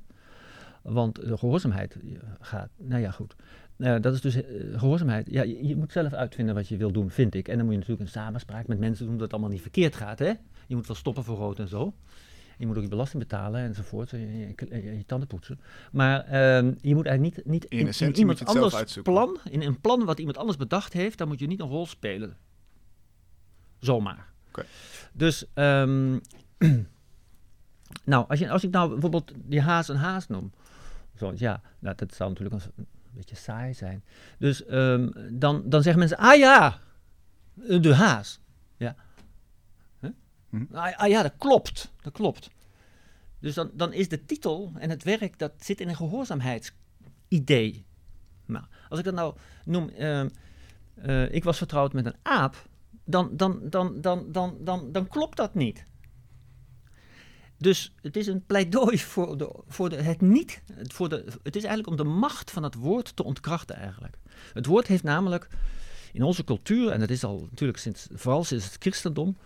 Want de gehoorzaamheid eh, gaat, nou ja, goed. Eh, dat is dus eh, gehoorzaamheid. Ja, je, je moet zelf uitvinden wat je wil doen, vind ik. En dan moet je natuurlijk een samenspraak met mensen doen dat het allemaal niet verkeerd gaat. Hè? Je moet wel stoppen voor rood en zo. Je moet ook je belasting betalen enzovoort. En je, je, je, je tanden poetsen. Maar ehm, je moet eigenlijk niet, niet In essentie moet iemand je het anders uitzoeken. plan, in een plan wat iemand anders bedacht heeft, dan moet je niet een rol spelen. Zomaar. Oké. Dus, ehm, *clears throat* nou, als, je, als ik nou bijvoorbeeld die haas een haas noem, zo, ja, nou, dat zou natuurlijk een, een beetje saai zijn. Dus ehm, dan, dan zeggen mensen, ah ja, de haas. Ja. Huh? Hm. Ah, ah ja, dat klopt, dat klopt. Dus dan, dan is de titel en het werk, dat zit in een gehoorzaamheidsidee. Nou, als ik dat nou noem, ehm, eh, ik was vertrouwd met een aap, dan, dan, dan, dan, dan, dan, dan klopt dat niet. Dus het is een pleidooi voor, de, voor de, het niet. Voor de, het is eigenlijk om de macht van het woord te ontkrachten eigenlijk. Het woord heeft namelijk in onze cultuur, en dat is al natuurlijk sinds, vooral sinds het christendom,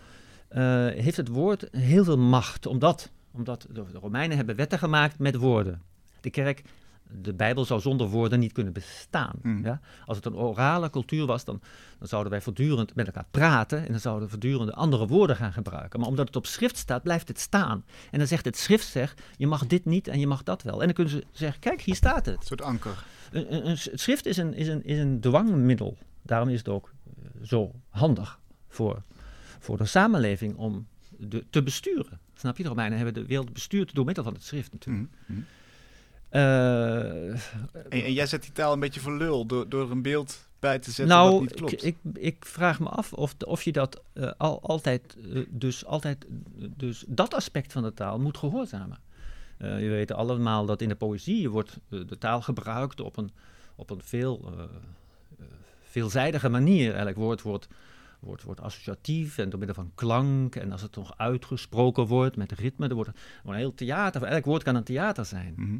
eh, heeft het woord heel veel macht. Omdat, omdat de Romeinen hebben wetten gemaakt met woorden. De kerk, de Bijbel zou zonder woorden niet kunnen bestaan. Mm. Ja? Als het een orale cultuur was, dan, dan zouden wij voortdurend met elkaar praten en dan zouden we voortdurend andere woorden gaan gebruiken. Maar omdat het op schrift staat, blijft het staan. En dan zegt het schrift, zeg, je mag dit niet en je mag dat wel. En dan kunnen ze zeggen, kijk, hier staat het. Een soort anker. Een, een, schrift is een, is, een, is een dwangmiddel. Daarom is het ook eh, zo handig voor, voor de samenleving om de, te besturen. Snap je? De Romeinen hebben de wereld bestuurd door middel van het schrift natuurlijk. Mhm, mhm. Eh, En, en jij zet die taal een beetje voor lul door, door een beeld bij te zetten nou, wat niet klopt. Ik, ik, ik vraag me af of, of je dat eh, al, altijd, eh, dus altijd, dus dat aspect van de taal moet gehoorzamen. Eh je weet allemaal dat in de poëzie wordt de taal gebruikt op een, op een veel, veelzijdige manier. Eigenlijk woord wordt, wordt, wordt associatief en door middel van klank. En als het nog uitgesproken wordt met ritme, dan wordt een heel theater. Elk woord kan een theater zijn. Mhm.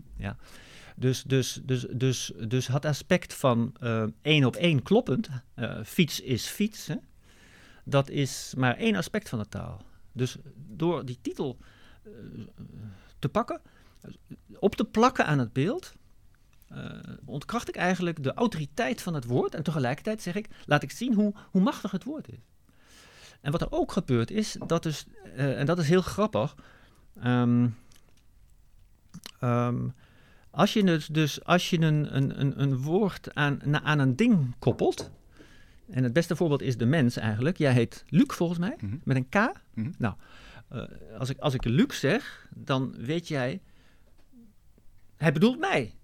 Dus, dus, dus, dus, dus het aspect van eh, één op één kloppend, eh, fiets is fiets, hè, dat is maar één aspect van de taal. Dus door die titel eh, te pakken, op te plakken aan het beeld, eh, ontkracht ik eigenlijk de autoriteit van het woord. En tegelijkertijd zeg ik, laat ik zien hoe, hoe machtig het woord is. En wat er ook gebeurt is, dat eh, en dat is heel grappig. ehm, ehm, als je, dus, dus, als je een, een, een, woord aan, aan een ding koppelt. En het beste voorbeeld is de mens eigenlijk. Jij heet Luc volgens mij, Mhm. met een K. Mhm. Nou, eh, als, ik, als ik Luc zeg, dan weet jij. Hij bedoelt mij.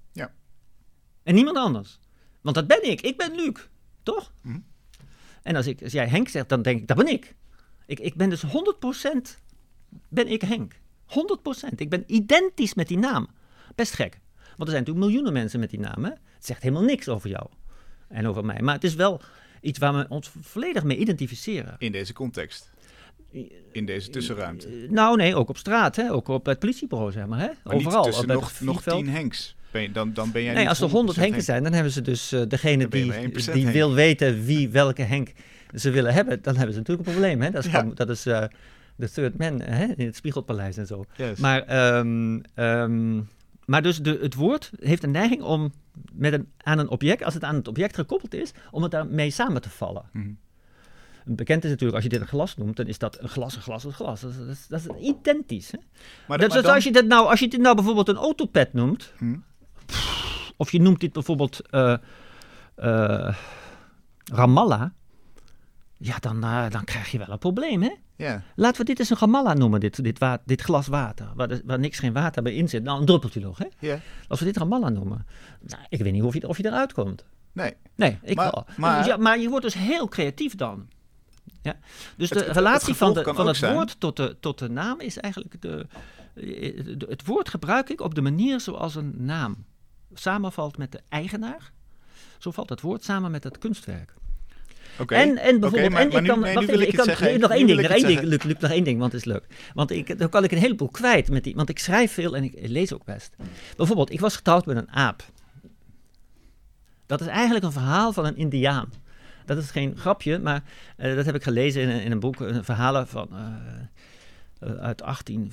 En niemand anders. Want dat ben ik. Ik ben Luc. Toch? Mhm. En als, ik, als jij Henk zegt, dan denk ik, dat ben ik. Ik, ik ben dus 100% ben ik Henk. 100%. Ik ben identisch met die naam. Best gek. Want er zijn natuurlijk miljoenen mensen met die naam. Hè? Het zegt helemaal niks over jou en over mij. Maar het is wel iets waar we ons volledig mee identificeren. In deze context. In deze tussenruimte. Nou, nee, ook op straat. Hè? Ook op het politiebureau, zeg maar. Hè? Maar Overal. niet tussen nog, nog tien Henks. Ben je- dan, dan ben jij Nee, als er 100 100% Henken Henk. zijn, dan hebben ze dus eh, degene die, maar 1% die wil weten wie welke Henk ze willen hebben. Dan hebben ze natuurlijk een probleem. Hè? Dat is, Ja. dat is eh, de third man hè? in het Spiegelpaleis en zo. Yes. Maar, ehm, ehm, maar dus de, het woord heeft een neiging om met een, aan een object, als het aan het object gekoppeld is, om het daarmee samen te vallen. Mhm. Bekend is natuurlijk, als je dit een glas noemt, dan is dat een glas, een glas, een glas. Dat is, dat is, dat is identisch. Hè? Maar, Dat, maar dan- als, je dit nou, als je dit nou bijvoorbeeld een autopad noemt, Hm? Of je noemt dit bijvoorbeeld eh, Ramallah, ja, dan, eh, dan krijg je wel een probleem, hè? Ja. Laten we dit eens een Ramallah noemen, dit, dit, wa- dit glas water, waar, waar niks geen water bij in zit. Nou, een druppeltje nog, hè? Ja. Als we dit Ramallah noemen, nou, ik weet niet of je, of je eruit komt. Nee. Nee, ik Maar- wel. maar- Dus ja, maar je wordt dus heel creatief dan. Ja? Dus Het- de het- relatie het van, de, van het zijn- woord tot de, tot de naam is eigenlijk... De, de- het woord gebruik ik op de manier zoals een naam samenvalt met de eigenaar. Zo valt het woord samen met het kunstwerk. Oké. En, en bijvoorbeeld, maar- en maar ik nu- kan, nee, wacht ik kan, zeggen. nog één ding, nog één ding, zeggen. Luc, Luc, nog één ding, want het is leuk. Want ik, dan kan ik een heleboel kwijt met die, want ik schrijf veel en ik lees ook best. Bijvoorbeeld, ik was getrouwd met een aap. Dat is eigenlijk een verhaal van een indiaan. Dat is geen grapje, maar eh, dat heb ik gelezen in, een- in een boek, een verhalen van... eh, eh, uit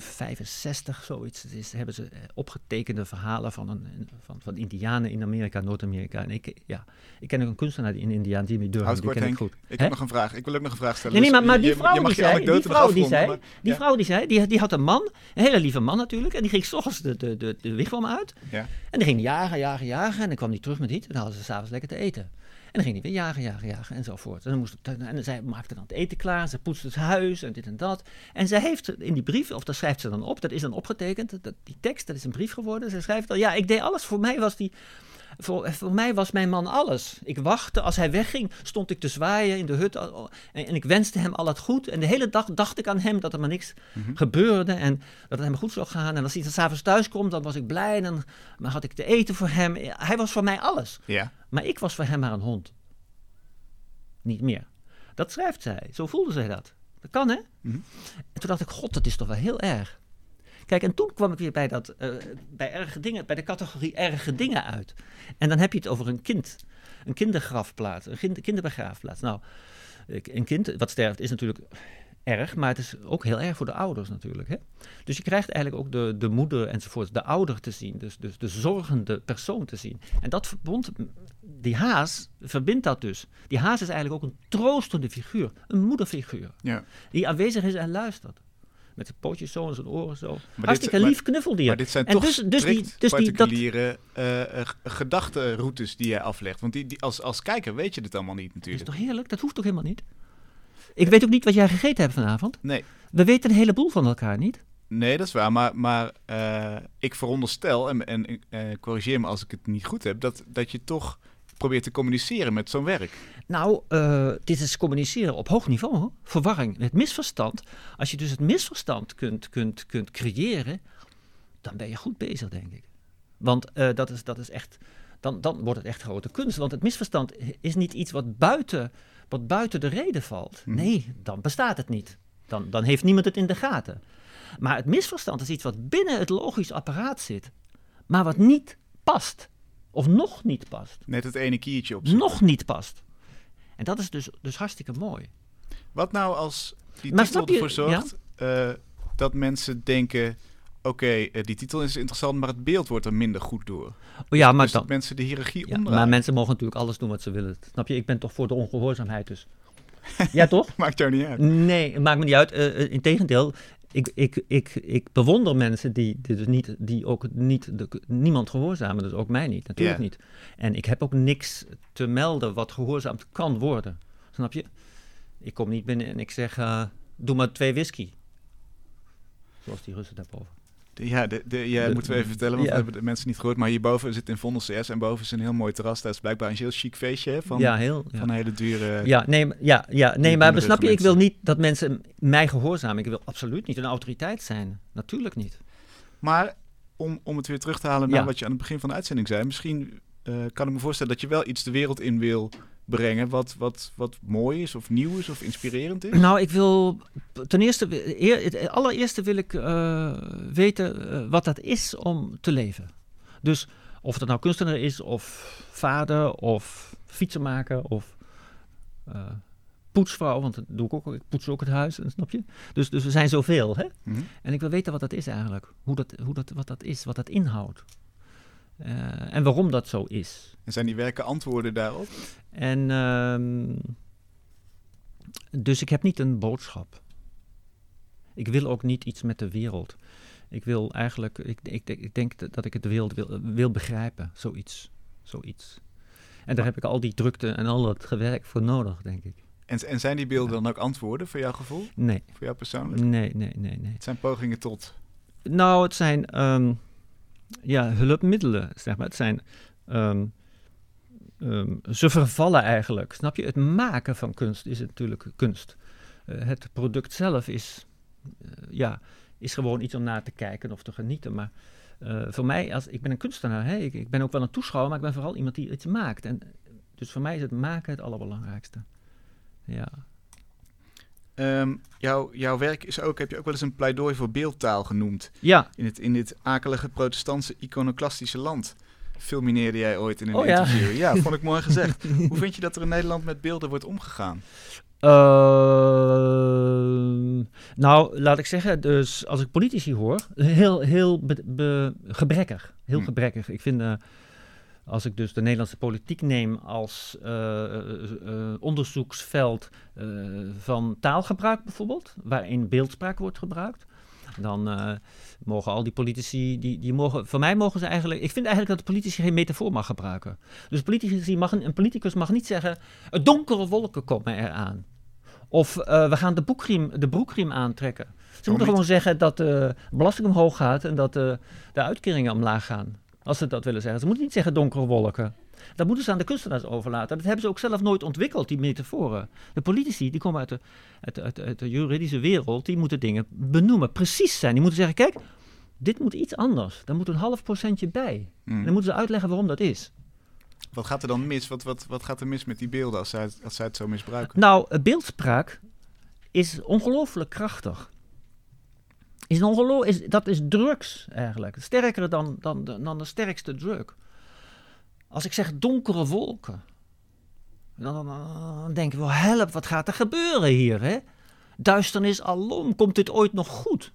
1865, zoiets. Het is, hebben ze eh, opgetekende verhalen van, een, van, van Indianen in Amerika, Noord-Amerika. En ik, ja, ik ken ook een kunstenaar die in Indiaan, Jimmy Durham, Houd die ken ik goed. Ik Hè? heb nog een vraag. Ik wil ook nog een vraag stellen. Nee, nee, Dus maar, die vrouw je die zei, die vrouw die zei, maar- die vrouw die zei, die, die had een man, een hele lieve man natuurlijk, en die ging 's ochtends de, de, de, de wigwam uit. Ja. En die ging die jagen, jagen, jagen, en dan kwam hij terug met iets, en dan hadden ze s'avonds lekker te eten. En dan ging hij weer jagen, jagen, jagen, enzovoort. En, dan moest en zij maakte dan het eten klaar, ze poetste het huis, en dit en dat. En zij heeft in die brief, of dat schrijft ze dan op, dat is dan opgetekend, dat, die tekst, dat is een brief geworden. Ze schrijft dan, ja, ik deed alles, voor mij was die... Voor, voor mij was mijn man alles. Ik wachtte, als hij wegging, stond ik te zwaaien in de hut. al- En, en ik wenste hem al het goed. En de hele dag dacht ik aan hem dat er maar niks Mhm. gebeurde. En dat het hem goed zou gaan. En als hij dan s'avonds thuis komt, dan was ik blij. En dan, dan had ik te eten voor hem. Hij was voor mij alles. Ja. Maar ik was voor hem maar een hond. Niet meer. Dat schrijft zij. Zo voelde zij dat. Dat kan, hè? Mhm. En toen dacht ik, god, dat is toch wel heel erg. Kijk, en toen kwam ik weer bij, dat, eh, bij, erge dingen, bij de categorie erge dingen uit. En dan heb je het over een kind. Een kindergrafplaats, een kind, kinderbegraafplaats. Nou, een kind wat sterft is natuurlijk erg, maar het is ook heel erg voor de ouders natuurlijk. Hè? Dus je krijgt eigenlijk ook de, de moeder enzovoort, de ouder te zien. Dus, dus de zorgende persoon te zien. En dat verbond, die haas verbindt dat dus. Die haas is eigenlijk ook een troostende figuur, een moederfiguur. ja. Die aanwezig is en luistert. Met zijn pootjes zo en zijn oren zo. dit- Hartstikke maar- lief knuffeldier. Maar dit zijn En toch dus- dus die- dus die- dat- particuliere eh, eh, gedachtenroutes die jij aflegt. Want die, die, als, als kijker weet je dit allemaal niet Dat is natuurlijk. toch heerlijk? Dat hoeft toch helemaal niet? Ik weet ook niet wat jij gegeten hebt vanavond. Nee. We weten een heleboel van elkaar niet. Nee, dat is waar. Maar, maar eh, ik veronderstel, en, en eh, corrigeer me als ik het niet goed heb, dat, dat je toch probeert te communiceren met zo'n werk. Nou, eh, dit is communiceren op hoog niveau. Hoor. Verwarring, het misverstand. Als je dus het misverstand kunt, kunt, kunt creëren, dan ben je goed bezig, denk ik. Want dat, is, dat is echt, dan, dan wordt het echt grote kunst. Want het misverstand is niet iets wat buiten, wat buiten de reden valt. Mhm. Nee, dan bestaat het niet. Dan, dan heeft niemand het in de gaten. Maar het misverstand is iets wat binnen het logisch apparaat zit, maar wat niet past. Of nog niet past. Net het ene kiertje op. Nog niet past. En dat is dus, dus hartstikke mooi. Wat nou als die Maar titel ervoor zorgt eh, dat mensen denken... Oké, eh, die titel is interessant, maar het beeld wordt er minder goed door. Oh ja, maar, dus dat dan, mensen de hiërarchie ja, omdraaien. maar mensen mogen natuurlijk alles doen wat ze willen. Snap je? Ik ben toch voor de ongehoorzaamheid dus. ja, toch? *laughs* Maakt jou niet uit. Nee, het maakt me niet uit. Uh, Integendeel, ik, ik, ik, ik bewonder mensen die, die, dus niet, die ook niet, de, niemand gehoorzamen. Dus ook mij niet, natuurlijk niet. En ik heb ook niks te melden wat gehoorzaamd kan worden. Snap je? Ik kom niet binnen en ik zeg, doe maar twee whisky. Zoals die Russen daarboven. Ja, de, de, ja De- moeten we even vertellen, want ja. we hebben de mensen niet gehoord. Maar hierboven zit in Vondel CS en boven is een heel mooi terras. Dat is blijkbaar een heel chic feestje hè, van, ja, heel. Ja. van een hele dure... Ja, nee, maar- ja, ja, nee maar snap je, ik wil niet dat mensen mij gehoorzamen. Ik wil absoluut niet een autoriteit zijn. Natuurlijk niet. Maar om, om het weer terug te halen naar wat je aan het begin van de uitzending zei. Misschien eh, kan ik me voorstellen dat je wel iets de wereld in wil brengen wat, wat, wat mooi is of nieuw is of inspirerend is. Nou, ik wil ten eerste, eer, het allereerste wil ik eh, weten eh, wat dat is om te leven. Dus Of dat nou kunstenaar is, of vader, of fietsenmaker, of eh, poetsvrouw, want dat doe ik ook. Ik poets ook het huis, *laughs* snap je? Dus, dus we zijn zoveel, hè? Mhm. En ik wil weten wat dat is eigenlijk. Hoe dat, hoe dat, wat dat is, wat dat inhoudt. Eh, en waarom dat zo is. En zijn die werken antwoorden daarop? En ehm, dus ik heb niet een boodschap. Ik wil ook niet iets met de wereld. Ik wil eigenlijk, ik, ik, ik denk dat- ik het de wereld wil, wil begrijpen, zoiets. zoiets. En daar heb ik al die drukte en al dat gewerk voor nodig, denk ik. En, en zijn die beelden dan ook antwoorden voor jouw gevoel? Nee, Voor jou persoonlijk? nee, nee, nee, nee. Het zijn pogingen tot. Nou, het zijn ehm, ja, hulpmiddelen, zeg maar. Het zijn. ehm, ehm, ze vervallen eigenlijk. Snap je? Het maken van kunst is natuurlijk kunst. Eh, het product zelf is, eh, ja, is gewoon iets om naar te kijken of te genieten. Maar eh, voor mij, als, ik ben een kunstenaar, hè? Ik, ik ben ook wel een toeschouwer, maar ik ben vooral iemand die iets maakt. En, dus voor mij is het maken het allerbelangrijkste. Ja. Ehm, jouw, jouw werk is ook, heb je ook wel eens een pleidooi voor beeldtaal genoemd. Ja, In, het, in dit akelige protestantse iconoclastische land. Filmineerde jij ooit in een Oh interview. Ja, *laughs* vond ik mooi gezegd. Hoe vind je dat er in Nederland met beelden wordt omgegaan? Ehm, nou, laat ik zeggen, dus als ik politici hoor, heel, heel be- be- gebrekkig. Heel Hm. gebrekkig. Ik vind, eh, als ik dus de Nederlandse politiek neem als eh, eh, eh, onderzoeksveld van taalgebruik bijvoorbeeld, waarin beeldspraak wordt gebruikt, dan mogen al die politici, die, die mogen, voor mij mogen ze eigenlijk, ik vind eigenlijk dat de politici geen metafoor mag gebruiken. Dus politici mag, een politicus mag niet zeggen, "Het donkere wolken komen eraan. Of we gaan de, boekriem, de broekriem aantrekken. Ze moeten niet? gewoon zeggen dat de belasting omhoog gaat en dat de, de uitkeringen omlaag gaan. Als ze dat willen zeggen. Ze moeten niet zeggen donkere wolken. Dat moeten ze aan de kunstenaars overlaten. Dat hebben ze ook zelf nooit ontwikkeld, die metaforen. De politici, die komen uit de, uit, de- uit, de- uit de juridische wereld, die moeten dingen benoemen, precies zijn. Die moeten zeggen, kijk, dit moet iets anders. Daar moet een half procentje bij. Hm. En dan moeten ze uitleggen waarom dat is. Wat gaat er dan mis? Wat, wat, wat gaat er mis met die beelden als zij, het- als zij het zo misbruiken? Nou, eh, beeldspraak is ongelooflijk krachtig. Is een is, dat is drugs eigenlijk. Sterker dan, dan, de- dan de sterkste drug. Als ik zeg donkere wolken, dan, dan, dan denk ik wel, help, wat gaat er gebeuren hier? Hè? Duisternis alom, komt dit ooit nog goed?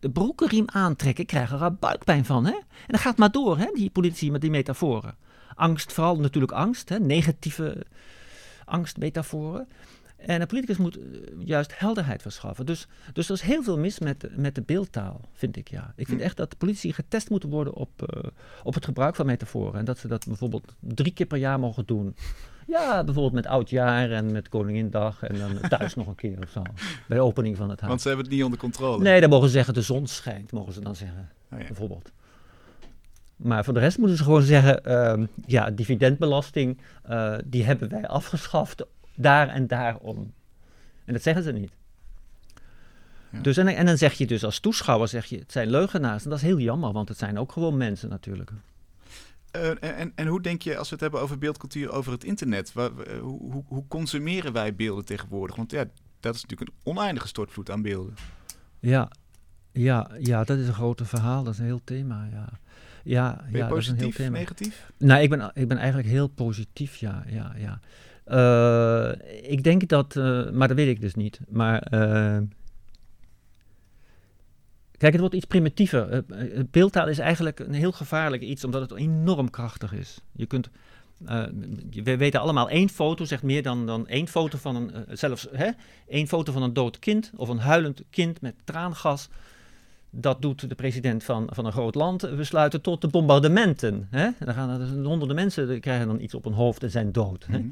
De broekenriem aantrekken, ik krijg er buikpijn van. Hè? En dat gaat maar door, hè, die politici met die metaforen. Angst, vooral natuurlijk angst, hè? negatieve angstmetaforen. En een politicus moet eh, juist helderheid verschaffen. Dus, dus er is heel veel mis met, de- met de beeldtaal, vind ik ja. Ik vind Hm. echt dat de politici getest moeten worden op, eh, op het gebruik van metaforen. En dat ze dat bijvoorbeeld drie keer per jaar mogen doen. Ja, bijvoorbeeld met oudjaar en met Koningindag en dan thuis *laughs* nog een keer of zo. Bij de opening van het huis. Want ze hebben het niet onder controle. Nee, dan mogen ze zeggen de zon schijnt, mogen ze dan zeggen, Oh ja. bijvoorbeeld. Maar voor de rest moeten ze gewoon zeggen, ehm, ja, dividendbelasting, eh, die hebben wij afgeschaft daar en daarom. En dat zeggen ze niet. Ja. Dus, en, en dan zeg je dus als toeschouwer, zeg je, het zijn leugenaars. En dat is heel jammer, want het zijn ook gewoon mensen natuurlijk. Eh, en, en hoe denk je, als we het hebben over beeldcultuur over het internet, wa- hoe, hoe, hoe consumeren wij beelden tegenwoordig? Want ja, dat is natuurlijk een oneindige stortvloed aan beelden. Ja, ja, ja, dat is een grote verhaal, dat is een heel thema, ja. Ja, Ben je ja dat is een heel positief, thema. negatief? Nou, ik ben, ik ben eigenlijk heel positief, ja. ja, ja. Eh, ik denk dat, eh, maar dat weet ik dus niet. Maar eh, kijk, het wordt iets primitiever. Beeldtaal is eigenlijk een heel gevaarlijk iets, omdat het enorm krachtig is. Je kunt, we weten allemaal, één foto zegt meer dan, dan één foto van een, zelfs hè, één foto van een dood kind of een huilend kind met traangas. Dat doet de president van, van een groot land. We sluiten tot de bombardementen. Hè? Dan gaan er honderden mensen krijgen dan iets op hun hoofd en zijn dood. Mhm.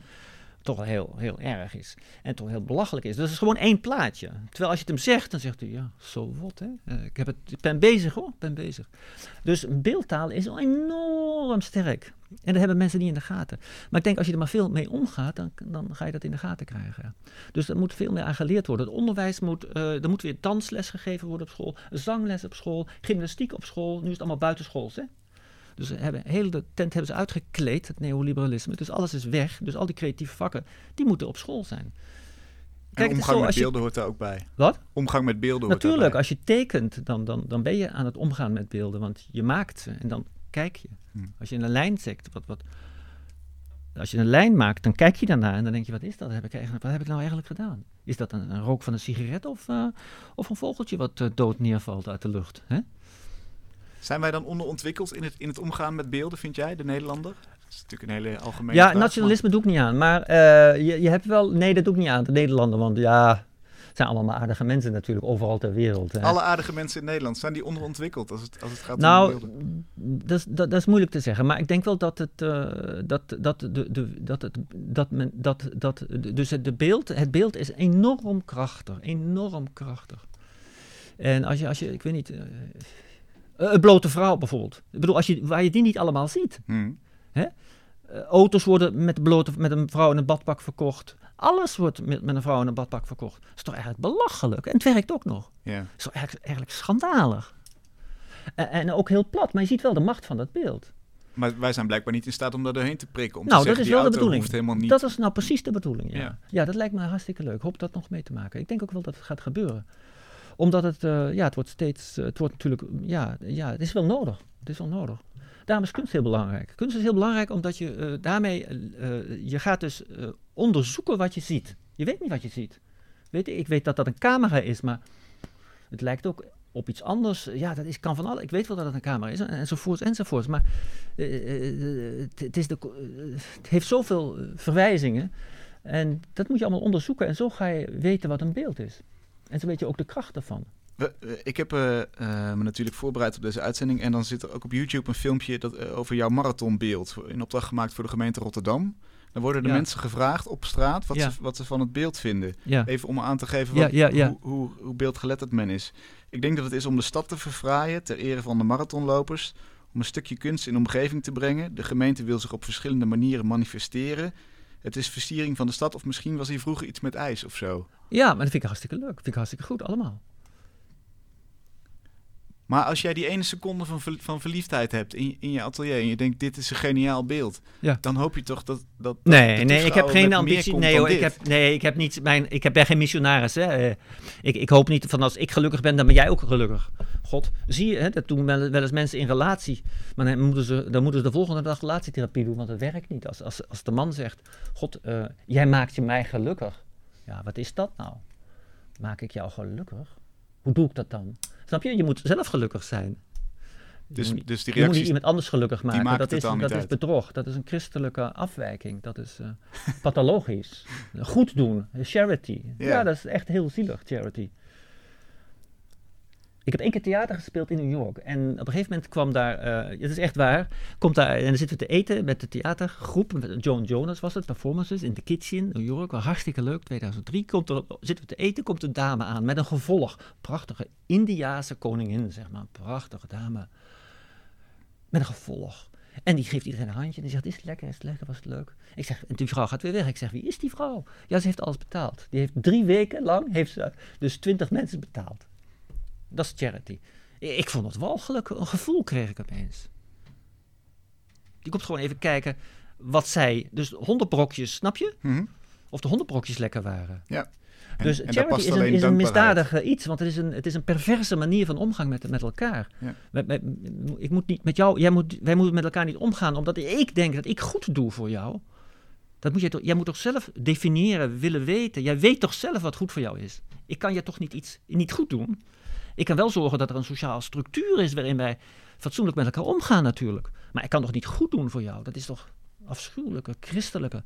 Toch heel, heel erg is. En toch heel belachelijk is. Dus het is gewoon één plaatje. Terwijl als je het hem zegt, dan zegt hij, ja, zo wat hè. Eh, ik, heb het, ik ben bezig hoor, ik ben bezig. Dus beeldtaal is enorm sterk. En dat hebben mensen niet in de gaten. Maar ik denk, als je er maar veel mee omgaat, dan, dan ga je dat in de gaten krijgen. Dus er moet veel meer aan geleerd worden. Het onderwijs moet, eh, er moet weer dansles gegeven worden op school, zangles op school, gymnastiek op school. Nu is het allemaal buitenschools, hè. Dus hebben, heel de tent hebben ze uitgekleed, het neoliberalisme. Dus alles is weg. Dus al die creatieve vakken, die moeten op school zijn. En het is omgang zo, met je- beelden hoort daar ook bij. Wat? Omgang met beelden hoort Natuurlijk, als je tekent, dan, dan, dan ben je aan het omgaan met beelden. Want je maakt ze en dan kijk je. Hmm. Als je een lijn zegt, wat, wat, als je een lijn maakt, dan kijk je daarna en dan denk je, wat is dat? Heb ik eigenlijk, wat heb ik nou eigenlijk gedaan? Is dat een, een rook van een sigaret of, eh, of een vogeltje wat eh, dood neervalt uit de lucht? Hè? Zijn wij dan onderontwikkeld in het, in het omgaan met beelden, vind jij, de Nederlander? Dat is natuurlijk een hele algemene Ja, vraag, nationalisme doe ik niet aan. Maar eh, je, je hebt wel. Nee, dat doe ik niet aan. De Nederlander. Want ja. Het zijn allemaal maar aardige mensen natuurlijk. Overal ter wereld. hè. Alle aardige mensen in Nederland, zijn die onderontwikkeld als het, als het gaat om Nou, beelden? is, dat, dat is moeilijk te zeggen. Maar ik denk wel dat het. eh, dat, dat, de, de, dat, het dat men. Dat, dat, dus het, de beeld, het beeld is enorm krachtig. Enorm krachtig. En als je. Als je ik weet niet. eh, een blote vrouw bijvoorbeeld. Ik bedoel, als je, waar je die niet allemaal ziet. Hm. Eh, auto's worden met, blote, met een vrouw in een badpak verkocht. Alles wordt met, met een vrouw in een badpak verkocht. Dat is toch eigenlijk belachelijk? En het werkt ook nog. Ja. Dat is toch eigenlijk, eigenlijk schandalig. En, en ook heel plat, maar je ziet wel de macht van dat beeld. Maar wij zijn blijkbaar niet in staat om daar doorheen te prikken. Om nou, te dat zeggen, is wel de bedoeling. niet... Dat is nou precies de bedoeling, ja. Ja. ja. dat lijkt me hartstikke leuk. Ik hoop dat nog mee te maken. Ik denk ook wel dat het gaat gebeuren. Omdat het, eh, ja, het wordt steeds, eh, het wordt natuurlijk, ja, ja, het is wel nodig. Het is wel nodig. Daarom is kunst heel belangrijk. Kunst is heel belangrijk omdat je eh, daarmee, je gaat dus onderzoeken wat je ziet. Je weet niet wat je ziet. Weet ik weet dat dat een camera is, maar het lijkt ook op iets anders. Ja, dat is, kan van alles. Ik weet wel dat het een camera is, en- enzovoorts, enzovoorts. Maar het, is de, het heeft zoveel verwijzingen. En dat moet je allemaal onderzoeken. En zo ga je weten wat een beeld is. En zo weet je ook de kracht ervan. We- ik heb eh, eh, me natuurlijk voorbereid op deze uitzending. En dan zit er ook op YouTube een filmpje dat, eh, over jouw marathonbeeld. In opdracht gemaakt voor de gemeente Rotterdam. Dan worden de Ja. mensen gevraagd op straat wat, Ja. ze, wat ze van het beeld vinden. Ja. Even om aan te geven wat. Hoe, hoe, hoe beeldgeletterd men is. Ik denk dat het is om de stad te verfraaien ter ere van de marathonlopers. Om een stukje kunst in de omgeving te brengen. De gemeente wil zich op verschillende manieren manifesteren. Het is versiering van de stad. Of misschien was hier vroeger iets met ijs of zo. Ja, maar dat vind ik hartstikke leuk. Dat vind ik hartstikke goed, allemaal. Maar als jij die ene seconde van, van verliefdheid hebt in, in je atelier en je denkt dit is een geniaal beeld, Ja. dan hoop je toch dat. dat dat Nee, nee, ik heb geen ambitie. Nee, hoor, ik heb, nee, ik heb niet mijn, ik heb ben geen missionaris. Hè. Eh, Ik, ik hoop niet van als ik gelukkig ben, dan ben jij ook gelukkig. God, zie je, hè, dat doen wel, wel eens mensen in relatie. Maar dan moeten, ze, dan moeten ze de volgende dag relatietherapie doen, want het werkt niet. Als, als, als de man zegt, God, eh, jij maakt je mij gelukkig. Ja, wat is dat nou? Maak ik jou gelukkig? Hoe doe ik dat dan? Snap je? Je moet zelf gelukkig zijn. Dus, je moet, dus die je moet niet iemand anders gelukkig maken. Dat, is, dat is bedrog. Dat is een christelijke afwijking. Dat is eh, *laughs* pathologisch. Goed doen. Charity. Ja. Ja. dat is echt heel zielig, charity. Ik heb één keer theater gespeeld in New York. En op een gegeven moment kwam daar, eh het is echt waar, komt daar, en dan zitten we te eten met de theatergroep. Met Joan Jonas was het, performances in The Kitchen, New York. Was hartstikke leuk, 2003. Komt er, zitten we te eten, komt een dame aan met een gevolg. Prachtige Indiaanse koningin, zeg maar. Prachtige dame. Met een gevolg. En die geeft iedereen een handje. En die zegt, is het lekker, is het lekker, was het leuk? Ik zeg, en die vrouw gaat weer weg. Ik zeg, wie is die vrouw? Ja, ze heeft alles betaald. Die heeft drie weken lang, heeft ze dus twintig mensen betaald. Dat is charity. Ik, vond het walgelijk. Een gevoel kreeg ik opeens. Die komt gewoon even kijken wat zij... Dus honderdbrokjes, snap je? Mhm. Of de honderdbrokjes lekker waren. Ja. En, dus en charity is een, is een misdadig iets, want het is een, het is een perverse manier van omgang met, met elkaar. Ja. Met- met- ik moet niet met jou, jij moet, wij moeten met elkaar niet omgaan omdat ik denk dat ik goed doe voor jou. Dat moet jij, toch, jij moet toch zelf definiëren, willen weten. Jij weet toch zelf wat goed voor jou is. Ik kan je toch niet iets niet goed doen. Ik kan wel zorgen dat er een sociale structuur is waarin wij fatsoenlijk met elkaar omgaan natuurlijk. Maar ik kan toch niet goed doen voor jou. Dat is toch afschuwelijke, christelijke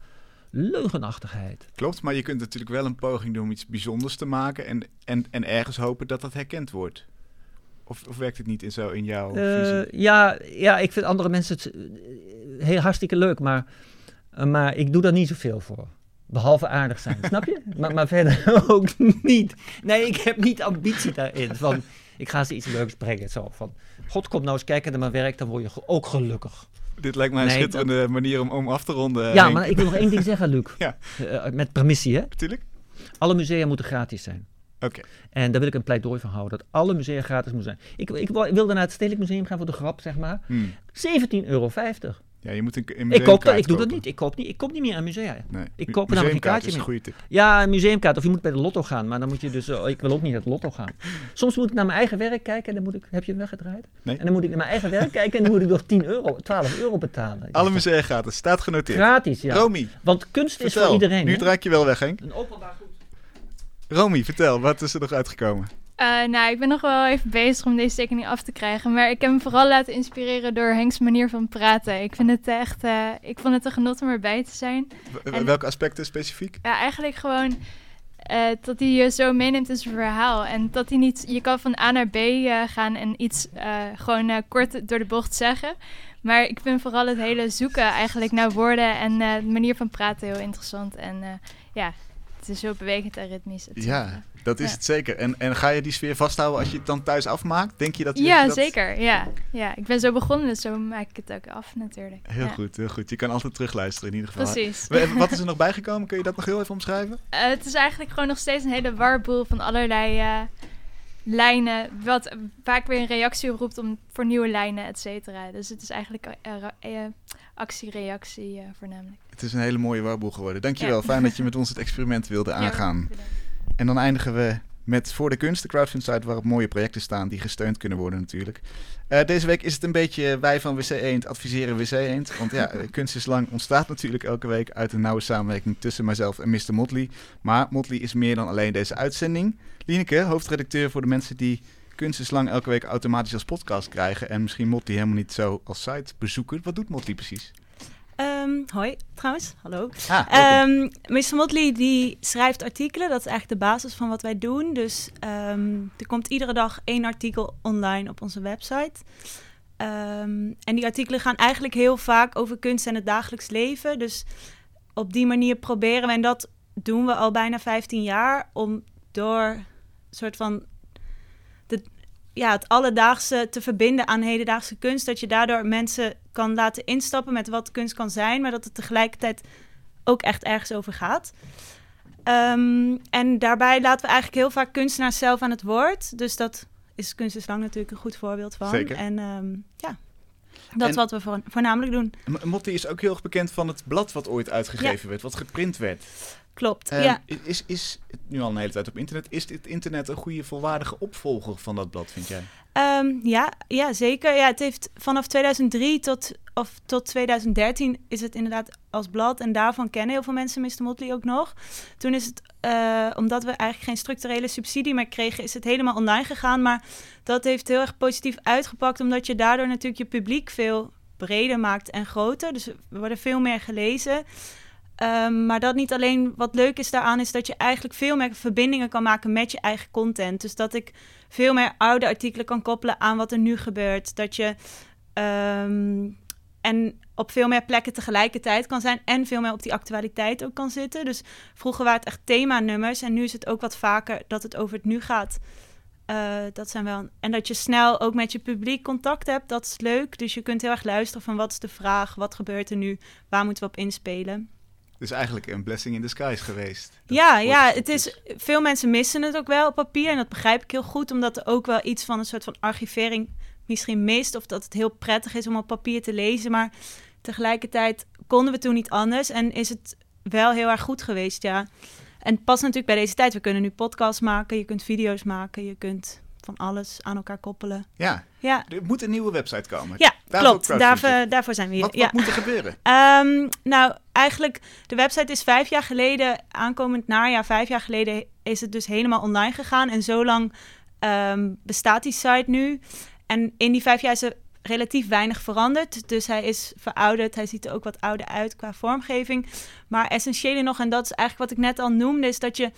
leugenachtigheid. Klopt, maar je kunt natuurlijk wel een poging doen om iets bijzonders te maken en, en, en ergens hopen dat dat herkend wordt. Of, of werkt het niet in zo in jouw visie? Eh, ja, ja, ik vind andere mensen het eh, heel hartstikke leuk, maar, maar ik doe daar niet zoveel voor. Behalve aardig zijn, snap je? Maar, maar verder *laughs* ook niet. Nee, ik heb niet ambitie daarin. Van, ik ga ze iets leuks brengen. Zo, van, God, kom nou eens kijken naar mijn werk, dan word je ook gelukkig. Dit lijkt mij een nee, schitterende manier om, om af te ronden. ja, Henk. maar ik wil nog één ding zeggen, Luc. *laughs* Ja. Eh, met permissie, hè? Natuurlijk? Alle musea moeten gratis zijn. Oké. En daar wil ik een pleidooi van houden, dat alle musea gratis moeten zijn. Ik, ik, wil- ik wilde naar het Stedelijk Museum gaan voor de grap, zeg maar. Hmm. 17,50 euro. Ja, je moet een, een Ik, koop dat, ik doe dat niet. Ik koop niet, ik koop niet meer aan musea. Nee. Ik koop namelijk geen museumkaart kaartje is een meer. goede tip. Ja, een museumkaart. Of je moet bij de lotto gaan. Maar dan moet je dus... oh, ik wil ook niet naar het lotto gaan. *laughs* Soms moet ik naar mijn eigen werk kijken. En dan moet ik... Heb je hem weggedraaid? Nee. En dan moet ik naar mijn eigen werk kijken. En dan moet ik nog 10 euro, 12 euro betalen. Alle musea gratis. Staat genoteerd. Gratis, ja. Romy, Want kunst is voor iedereen. Nu draai ik je wel weg, Henk. Een openbaar goed. Romy, vertel. Wat is er nog uitgekomen? Eh, nou, ik ben nog wel even bezig om deze tekening af te krijgen. Maar ik heb me vooral laten inspireren door Henk's manier van praten. Ik vind het echt... eh, ik vond het een genot om erbij te zijn. W- En- Welke aspecten specifiek? Ja, eigenlijk gewoon eh, dat hij je zo meeneemt in zijn verhaal. En dat hij niet... Je kan van A naar B gaan en iets gewoon kort door de bocht zeggen. Maar ik vind vooral het hele zoeken eigenlijk naar woorden en de manier van praten heel interessant. En ja, het is heel bewegend en ritmisch. Ja, dat is Ja. het zeker. En, en ga je die sfeer vasthouden als je het dan thuis afmaakt? Denk je dat je Ja, dat... zeker. Ja. ja, ik ben zo begonnen, dus zo maak ik het ook af natuurlijk. Heel Ja, goed, heel goed. Je kan altijd terugluisteren in ieder geval. Precies. Wat is er nog bijgekomen? Kun je dat nog heel even omschrijven? *laughs* Eh, het is eigenlijk gewoon nog steeds een hele warboel van allerlei eh, lijnen. Wat vaak weer een reactie oproept om, voor nieuwe lijnen, et cetera. Dus het is eigenlijk eh, actie-reactie eh, voornamelijk. Het is een hele mooie warboel geworden. Dankjewel. Ja. Fijn dat je *laughs* met ons het experiment wilde Ja, aangaan. bedankt. En dan eindigen we met Voor de Kunst, de crowdfund site waarop mooie projecten staan die gesteund kunnen worden natuurlijk. Eh, deze week is het een beetje wij van WC Eend adviseren WC Eend. Want ja, *laughs* eh, Kunst is Lang ontstaat natuurlijk elke week uit een nauwe samenwerking tussen mijzelf en Mr. Motley. Maar Motley is meer dan alleen deze uitzending. Lieneke, hoofdredacteur voor de mensen die Kunst is Lang elke week automatisch als podcast krijgen. En misschien Motley helemaal niet zo als site bezoeken. Wat doet Motley precies? Ehm, hoi, trouwens. Hallo. Ah, Mr. Motley die schrijft artikelen. Dat is eigenlijk de basis van wat wij doen. Dus ehm, er komt iedere dag één artikel online op onze website. En die artikelen gaan eigenlijk heel vaak over kunst en het dagelijks leven. Dus op die manier proberen we, en dat doen we al bijna 15 jaar, om door een soort van ja, het alledaagse te verbinden aan hedendaagse kunst. Dat je daardoor mensen kan laten instappen met wat kunst kan zijn, maar dat het tegelijkertijd ook echt ergens over gaat. Ehm, en daarbij laten we eigenlijk heel vaak kunstenaars zelf aan het woord. Dus dat is Kunst is Lang natuurlijk een goed voorbeeld van. Zeker. En ehm, ja, dat is wat we voor, voornamelijk doen. M- Motley is ook heel erg bekend van het blad wat ooit uitgegeven werd, wat geprint werd. Klopt, Ehm, ja. Is, is het nu al een hele tijd op internet? Is dit internet een goede, volwaardige opvolger van dat blad, vind jij? Ehm, ja, ja, zeker. Ja, het heeft vanaf 2003 tot, of tot 2013 is het inderdaad als blad. En daarvan kennen heel veel mensen Mr. Motley ook nog. Toen is het, eh, omdat we eigenlijk geen structurele subsidie meer kregen, is het helemaal online gegaan. Maar dat heeft heel erg positief uitgepakt, omdat je daardoor natuurlijk je publiek veel breder maakt en groter. Dus we worden veel meer gelezen. Ehm, maar dat niet alleen wat leuk is daaraan, is dat je eigenlijk veel meer verbindingen kan maken met je eigen content. Dus dat ik veel meer oude artikelen kan koppelen aan wat er nu gebeurt. Dat je ehm, en op veel meer plekken tegelijkertijd kan zijn en veel meer op die actualiteit ook kan zitten. Dus vroeger waren het echt themanummers en nu is het ook wat vaker dat het over het nu gaat. Eh, dat zijn wel en dat je snel ook met je publiek contact hebt, dat is leuk. Dus je kunt heel erg luisteren van wat is de vraag, wat gebeurt er nu, waar moeten we op inspelen. Dus eigenlijk een blessing in disguise geweest. Dat Ja, ja, het is, veel mensen missen het ook wel op papier. En dat begrijp ik heel goed, omdat er ook wel iets van een soort van archivering misschien mist. Of dat het heel prettig is om op papier te lezen. Maar tegelijkertijd konden we toen niet anders. En is het wel heel erg goed geweest, ja. En past natuurlijk bij deze tijd. We kunnen nu podcasts maken, je kunt video's maken, je kunt van alles aan elkaar koppelen. Ja, Ja, er moet een nieuwe website komen. ja Daarvoor klopt. Daarvoor, daarvoor zijn we hier. Wat, ja. wat moet er gebeuren? Ehm, nou, eigenlijk, de website is vijf jaar geleden, aankomend najaar, vijf jaar geleden, is het dus helemaal online gegaan. En zo lang ehm, bestaat die site nu. En in die vijf jaar is er relatief weinig veranderd. Dus hij is verouderd. Hij ziet er ook wat ouder uit qua vormgeving. Maar essentieel nog, en dat is eigenlijk wat ik net al noemde, is dat je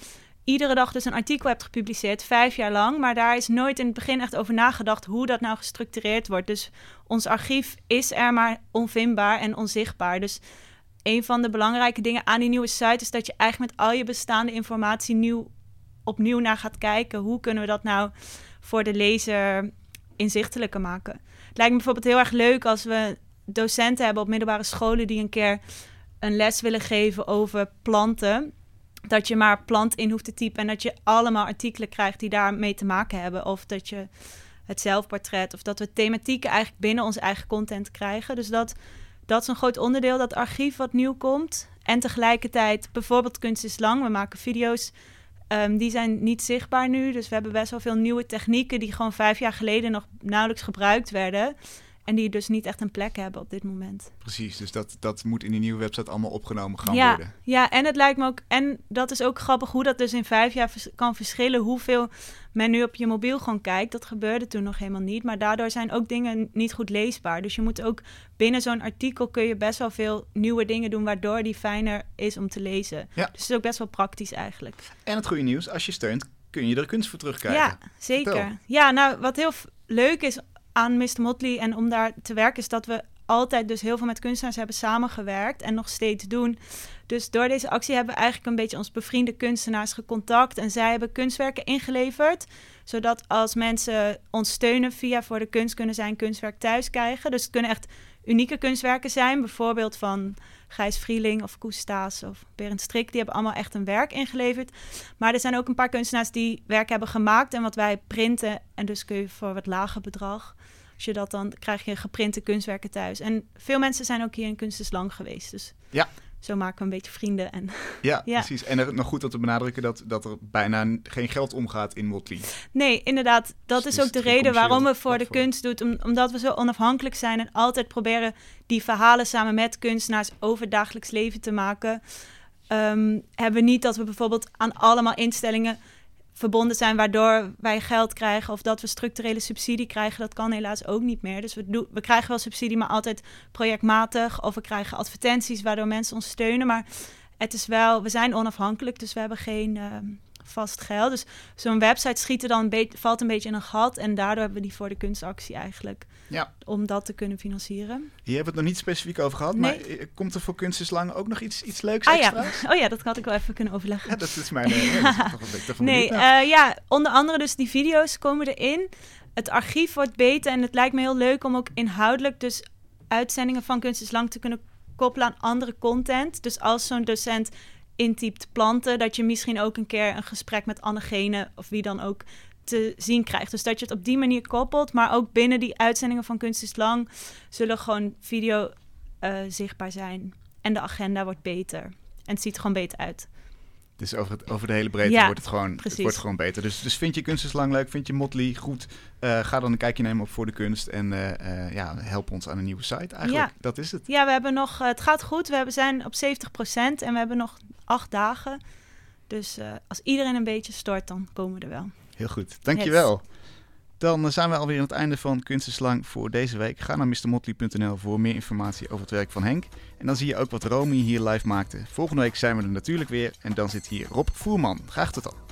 iedere dag dus een artikel hebt gepubliceerd, vijf jaar lang. Maar daar is nooit in het begin echt over nagedacht hoe dat nou gestructureerd wordt. Dus ons archief is er maar onvindbaar en onzichtbaar. Dus een van de belangrijke dingen aan die nieuwe site is dat je eigenlijk met al je bestaande informatie nieuw, opnieuw naar gaat kijken. Hoe kunnen we dat nou voor de lezer inzichtelijker maken? Het lijkt me bijvoorbeeld heel erg leuk als we docenten hebben op middelbare scholen die een keer een les willen geven over planten. Dat je maar plant in hoeft te typen en dat je allemaal artikelen krijgt die daarmee te maken hebben. Of dat je het zelfportret of dat we thematieken eigenlijk binnen onze eigen content krijgen. Dus dat, dat is een groot onderdeel, dat archief wat nieuw komt. En tegelijkertijd bijvoorbeeld Kunst is Lang. We maken video's, ehm, die zijn niet zichtbaar nu. Dus we hebben best wel veel nieuwe technieken die gewoon vijf jaar geleden nog nauwelijks gebruikt werden. En die dus niet echt een plek hebben op dit moment. Precies, dus dat, dat moet in die nieuwe website allemaal opgenomen gaan ja, worden. Ja, en het lijkt me ook, en dat is ook grappig hoe dat dus in vijf jaar vers- kan verschillen. Hoeveel men nu op je mobiel gewoon kijkt. Dat gebeurde toen nog helemaal niet. Maar daardoor zijn ook dingen niet goed leesbaar. Dus je moet ook binnen zo'n artikel kun je best wel veel nieuwe dingen doen. Waardoor die fijner is om te lezen. Ja. Dus het is ook best wel praktisch eigenlijk. En het goede nieuws, als je steunt, kun je er kunst voor terugkrijgen. Ja, zeker. Vertel. Ja, nou, wat heel leuk is aan Mr. Motley en om daar te werken, is dat we altijd dus heel veel met kunstenaars hebben samengewerkt en nog steeds doen. Dus door deze actie hebben we eigenlijk een beetje ons bevriende kunstenaars gecontact en zij hebben kunstwerken ingeleverd, zodat als mensen ons steunen via voor de kunst kunnen zij een kunstwerk thuis krijgen. Dus het kunnen echt unieke kunstwerken zijn, bijvoorbeeld van Gijs Vrieling of Koes of Berend Strik. Die hebben allemaal echt een werk ingeleverd. Maar er zijn ook een paar kunstenaars die werk hebben gemaakt en wat wij printen. En dus kun je voor wat lager bedrag, als je dat dan krijg je geprinte kunstwerken thuis. En veel mensen zijn ook hier in Kunst is Lang geweest. Dus Ja. zo maken we een beetje vrienden. En Ja, *laughs* Ja. precies. En er, nog goed om te benadrukken dat, dat er bijna geen geld omgaat in Motley. nee, inderdaad, dat Dus is ook de reden waarom we voor de kunst doen. Om, omdat we zo onafhankelijk zijn en altijd proberen die verhalen samen met kunstenaars over dagelijks leven te maken. Ehm, hebben we niet dat we bijvoorbeeld aan allemaal instellingen verbonden zijn waardoor wij geld krijgen of dat we structurele subsidie krijgen. Dat kan helaas ook niet meer. Dus we, we krijgen wel subsidie, maar altijd projectmatig. Of we krijgen advertenties waardoor mensen ons steunen. Maar het is wel, we zijn onafhankelijk, dus we hebben geen ehm, vast geld. Dus zo'n website schiet er dan valt een beetje in een gat. En daardoor hebben we die voor de kunstactie eigenlijk. Ja. Om dat te kunnen financieren. Hier hebben we het nog niet specifiek over gehad, Nee. maar eh, komt er voor Kunst is Lang ook nog iets, iets leuks Ah ja. oh ja, dat had ik wel even kunnen overleggen. Ja, dat is mijn... eh, ja, dat is toch een beetje toch Nee, eh, ja, onder andere dus die video's komen erin. Het archief wordt beter en het lijkt me heel leuk om ook inhoudelijk dus uitzendingen van Kunst is Lang te kunnen koppelen aan andere content. Dus als zo'n docent intypt planten, dat je misschien ook een keer een gesprek met Annegene of wie dan ook te zien krijgt. Dus dat je het op die manier koppelt, maar ook binnen die uitzendingen van Kunst is Lang zullen gewoon video eh, zichtbaar zijn. En de agenda wordt beter. En het ziet er gewoon beter uit. Dus over, het, over de hele breedte Ja, wordt, het gewoon, het wordt gewoon beter. Dus, dus vind je Kunst is Lang leuk, vind je Motley goed, eh, ga dan een kijkje nemen op Voor de Kunst en eh, ja, help ons aan een nieuwe site eigenlijk. Ja. Dat is het. Ja, we hebben nog, het gaat goed. We hebben, zijn op 70% en we hebben nog acht dagen. Dus als iedereen een beetje stort, dan komen we er wel. Heel goed, dankjewel. Dan eh, zijn we alweer aan het einde van Kunst is Lang voor deze week. Ga naar mrmotley.nl voor meer informatie over het werk van Henk. En dan zie je ook wat Romy hier live maakte. Volgende week zijn we er natuurlijk weer en dan zit hier Rob Voerman. Graag tot dan.